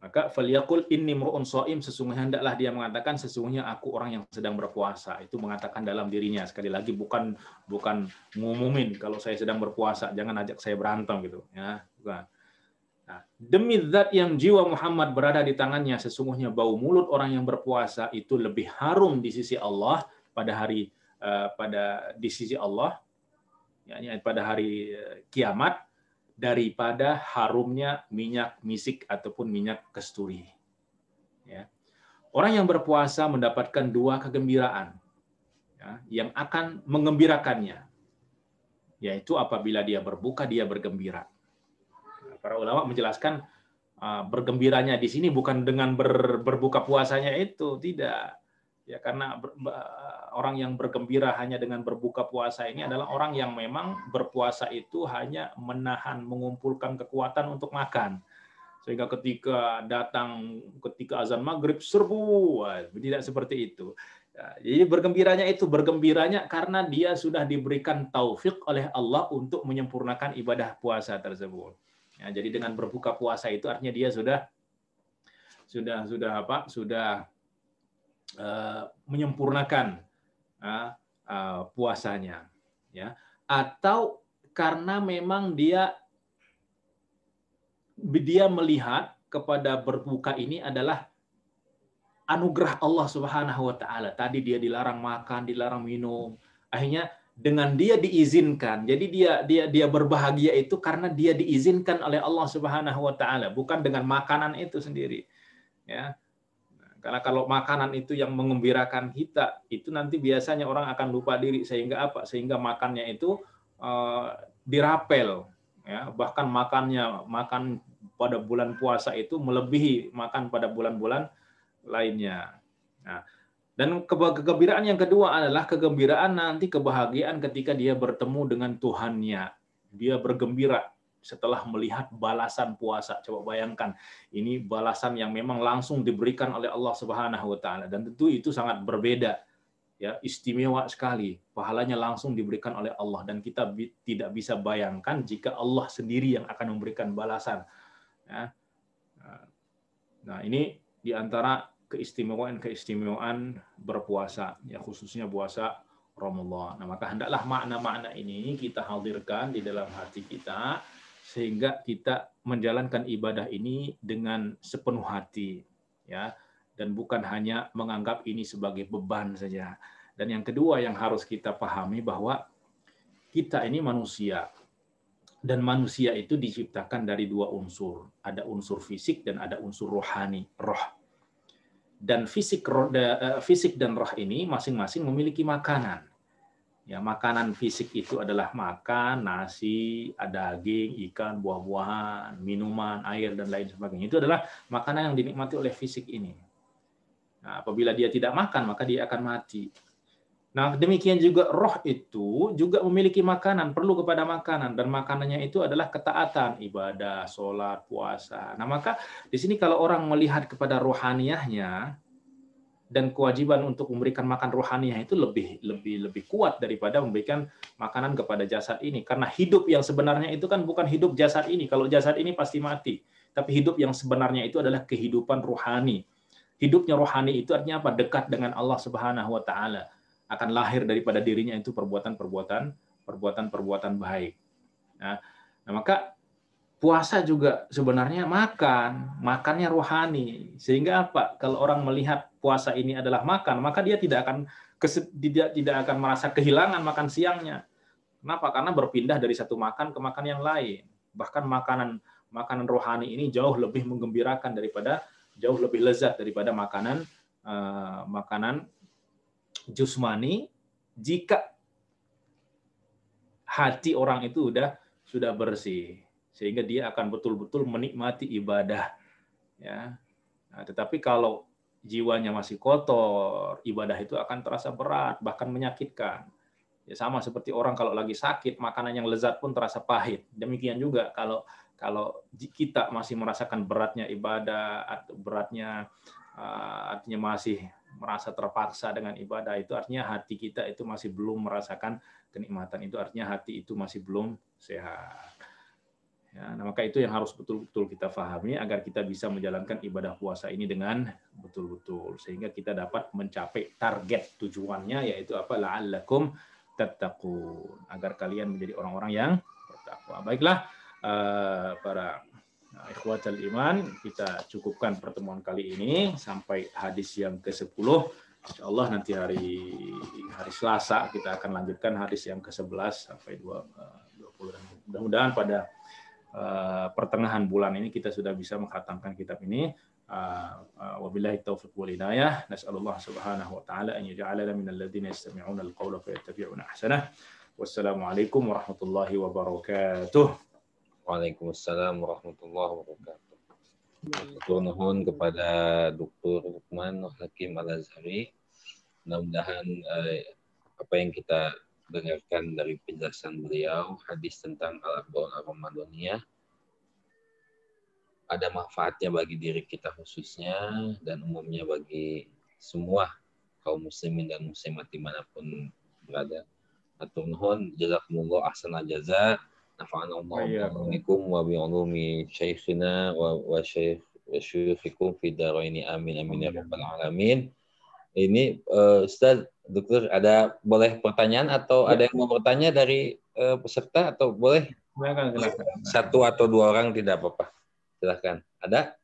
Maka faliyakul inni mru'un shaim sesungguhnya hendaklah dia mengatakan sesungguhnya aku orang yang sedang berpuasa. Itu mengatakan dalam dirinya sekali lagi bukan bukan ngumumin kalau saya sedang berpuasa, jangan ajak saya berantem gitu ya. Bukan. Nah, demi zat yang jiwa Muhammad berada di tangannya, sesungguhnya bau mulut orang yang berpuasa itu lebih harum di sisi Allah pada hari uh, pada di sisi Allah, yakni pada hari uh, kiamat daripada harumnya minyak misik ataupun minyak kesturi. Ya. Orang yang berpuasa mendapatkan dua kegembiraan ya, yang akan mengembirakannya, yaitu apabila dia berbuka dia bergembira para ulama menjelaskan uh, bergembiranya di sini bukan dengan ber, berbuka puasanya itu, tidak. Ya karena ber, orang yang bergembira hanya dengan berbuka puasa ini adalah orang yang memang berpuasa itu hanya menahan mengumpulkan kekuatan untuk makan. Sehingga ketika datang ketika azan maghrib serbu, tidak seperti itu. Ya, jadi bergembiranya itu bergembiranya karena dia sudah diberikan taufik oleh Allah untuk menyempurnakan ibadah puasa tersebut. Ya, jadi dengan berbuka puasa itu artinya dia sudah sudah sudah apa? Sudah uh, menyempurnakan uh, uh, puasanya, ya. Atau karena memang dia dia melihat kepada berbuka ini adalah anugerah Allah Subhanahu wa taala. Tadi dia dilarang makan, dilarang minum. Akhirnya dengan dia diizinkan. Jadi dia dia dia berbahagia itu karena dia diizinkan oleh Allah Subhanahu wa taala, bukan dengan makanan itu sendiri. Ya. Karena kalau makanan itu yang mengembirakan kita, itu nanti biasanya orang akan lupa diri sehingga apa? Sehingga makannya itu uh, dirapel ya, bahkan makannya makan pada bulan puasa itu melebihi makan pada bulan-bulan lainnya. Nah, dan kegembiraan yang kedua adalah kegembiraan nanti kebahagiaan ketika dia bertemu dengan Tuhannya. Dia bergembira setelah melihat balasan puasa. Coba bayangkan, ini balasan yang memang langsung diberikan oleh Allah Subhanahu wa taala dan tentu itu sangat berbeda. Ya, istimewa sekali. Pahalanya langsung diberikan oleh Allah dan kita bi tidak bisa bayangkan jika Allah sendiri yang akan memberikan balasan. Ya. Nah, ini di antara keistimewaan-keistimewaan berpuasa, ya khususnya puasa Ramadan. Nah, maka hendaklah makna-makna ini kita hadirkan di dalam hati kita sehingga kita menjalankan ibadah ini dengan sepenuh hati, ya, dan bukan hanya menganggap ini sebagai beban saja. Dan yang kedua yang harus kita pahami bahwa kita ini manusia, dan manusia itu diciptakan dari dua unsur. Ada unsur fisik dan ada unsur rohani, roh. Dan fisik eh, fisik dan roh ini masing-masing memiliki makanan. Ya, makanan fisik itu adalah makan nasi, daging, ikan, buah-buahan, minuman, air dan lain sebagainya. Itu adalah makanan yang dinikmati oleh fisik ini. Nah, apabila dia tidak makan, maka dia akan mati. Nah, demikian juga roh itu juga memiliki makanan, perlu kepada makanan dan makanannya itu adalah ketaatan, ibadah, sholat, puasa. Nah, maka di sini kalau orang melihat kepada rohaniahnya dan kewajiban untuk memberikan makan rohaniah itu lebih lebih lebih kuat daripada memberikan makanan kepada jasad ini karena hidup yang sebenarnya itu kan bukan hidup jasad ini. Kalau jasad ini pasti mati, tapi hidup yang sebenarnya itu adalah kehidupan rohani. Hidupnya rohani itu artinya apa? Dekat dengan Allah Subhanahu wa taala akan lahir daripada dirinya itu perbuatan-perbuatan perbuatan-perbuatan baik. Nah, nah, maka puasa juga sebenarnya makan, makannya rohani. Sehingga apa? Kalau orang melihat puasa ini adalah makan, maka dia tidak akan tidak tidak akan merasa kehilangan makan siangnya. Kenapa? Karena berpindah dari satu makan ke makan yang lain. Bahkan makanan makanan rohani ini jauh lebih menggembirakan daripada jauh lebih lezat daripada makanan uh, makanan jusmani jika hati orang itu sudah sudah bersih sehingga dia akan betul-betul menikmati ibadah ya. Nah, tetapi kalau jiwanya masih kotor ibadah itu akan terasa berat bahkan menyakitkan. Ya sama seperti orang kalau lagi sakit makanan yang lezat pun terasa pahit. Demikian juga kalau kalau kita masih merasakan beratnya ibadah atau beratnya uh, artinya masih merasa terpaksa dengan ibadah itu artinya hati kita itu masih belum merasakan kenikmatan itu artinya hati itu masih belum sehat. Ya, nah maka itu yang harus betul-betul kita pahami agar kita bisa menjalankan ibadah puasa ini dengan betul-betul sehingga kita dapat mencapai target tujuannya yaitu apa la'allakum tattaqun agar kalian menjadi orang-orang yang bertakwa. Baiklah uh, para Nah, ikhwatal iman, kita cukupkan pertemuan kali ini sampai hadis yang ke-10. Insya Allah nanti hari hari Selasa kita akan lanjutkan hadis yang ke-11 sampai 20. Mudah-mudahan pada uh, pertengahan bulan ini kita sudah bisa menghatamkan kitab ini. Taufiq wal hidayah. Nas'alullah subhanahu wa ta'ala an yaj'alana minal ladzina yastami'una al-qawla fayattabi'una ahsanah. Wassalamualaikum warahmatullahi wabarakatuh. Waalaikumsalam warahmatullahi wabarakatuh. Turun nuhun kepada Dr. Lukman Hakim Al-Azhari. Mudah-mudahan eh, apa yang kita dengarkan dari penjelasan beliau, hadis tentang Al-Arba'un Al-Ramadaniyah, ada manfaatnya bagi diri kita khususnya dan umumnya bagi semua kaum muslimin dan muslimat di mana pun berada. Atur nuhun jazakumullah ahsana jaza. Ulumi syaikhina wa wa syekh wa syekhikum fi daraini amin amin ya rabbal alamin. Ini uh, Ustaz Dokter ada boleh pertanyaan atau ya. ada yang mau bertanya dari uh, peserta atau boleh? Silakan, silakan. Satu atau dua orang tidak apa-apa. Silakan. Ada?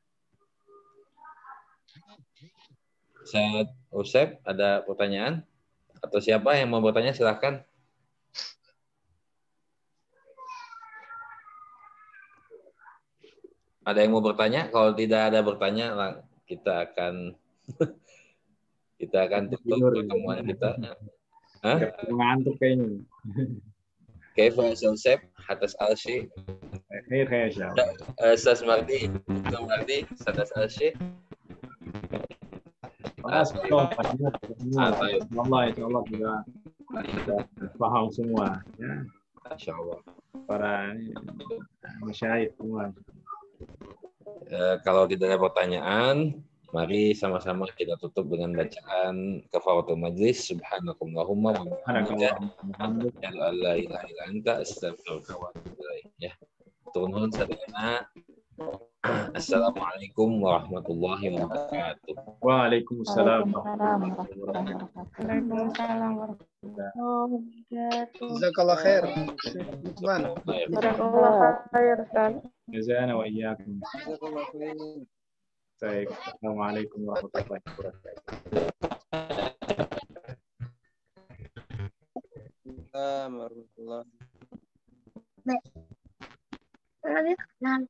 Saya Usep, ada pertanyaan? Atau siapa yang mau bertanya silakan. Ada yang mau bertanya? Kalau tidak ada bertanya, kita akan kita akan tutup pertemuan kita. Hah? Ngantuk kayaknya. Kaifa Joseph atas Alshi. Khair khair Ustaz Mardi, Dr. Mardi, atas Alshi. Allah, insya Allah juga paham semua. Ya. Insya Allah. Para masyayikh semua. Uh, kalau tidak ada pertanyaan, Mari sama-sama kita tutup dengan bacaan kafaratul majlis. Subhanakallahumma wa bihamdika. la ilaha illa anta astaghfiruka wa atubu ilaik. Ya. Turun sadana. Assalamualaikum warahmatullahi wabarakatuh. Waalaikumsalam warahmatullahi wabarakatuh. Jazakallah khair. Jazakallah khair. Jazana wa iyyakum. Jazakallah khair. Baik, Assalamualaikum warahmatullahi wabarakatuh. Assalamualaikum warahmatullahi wabarakatuh.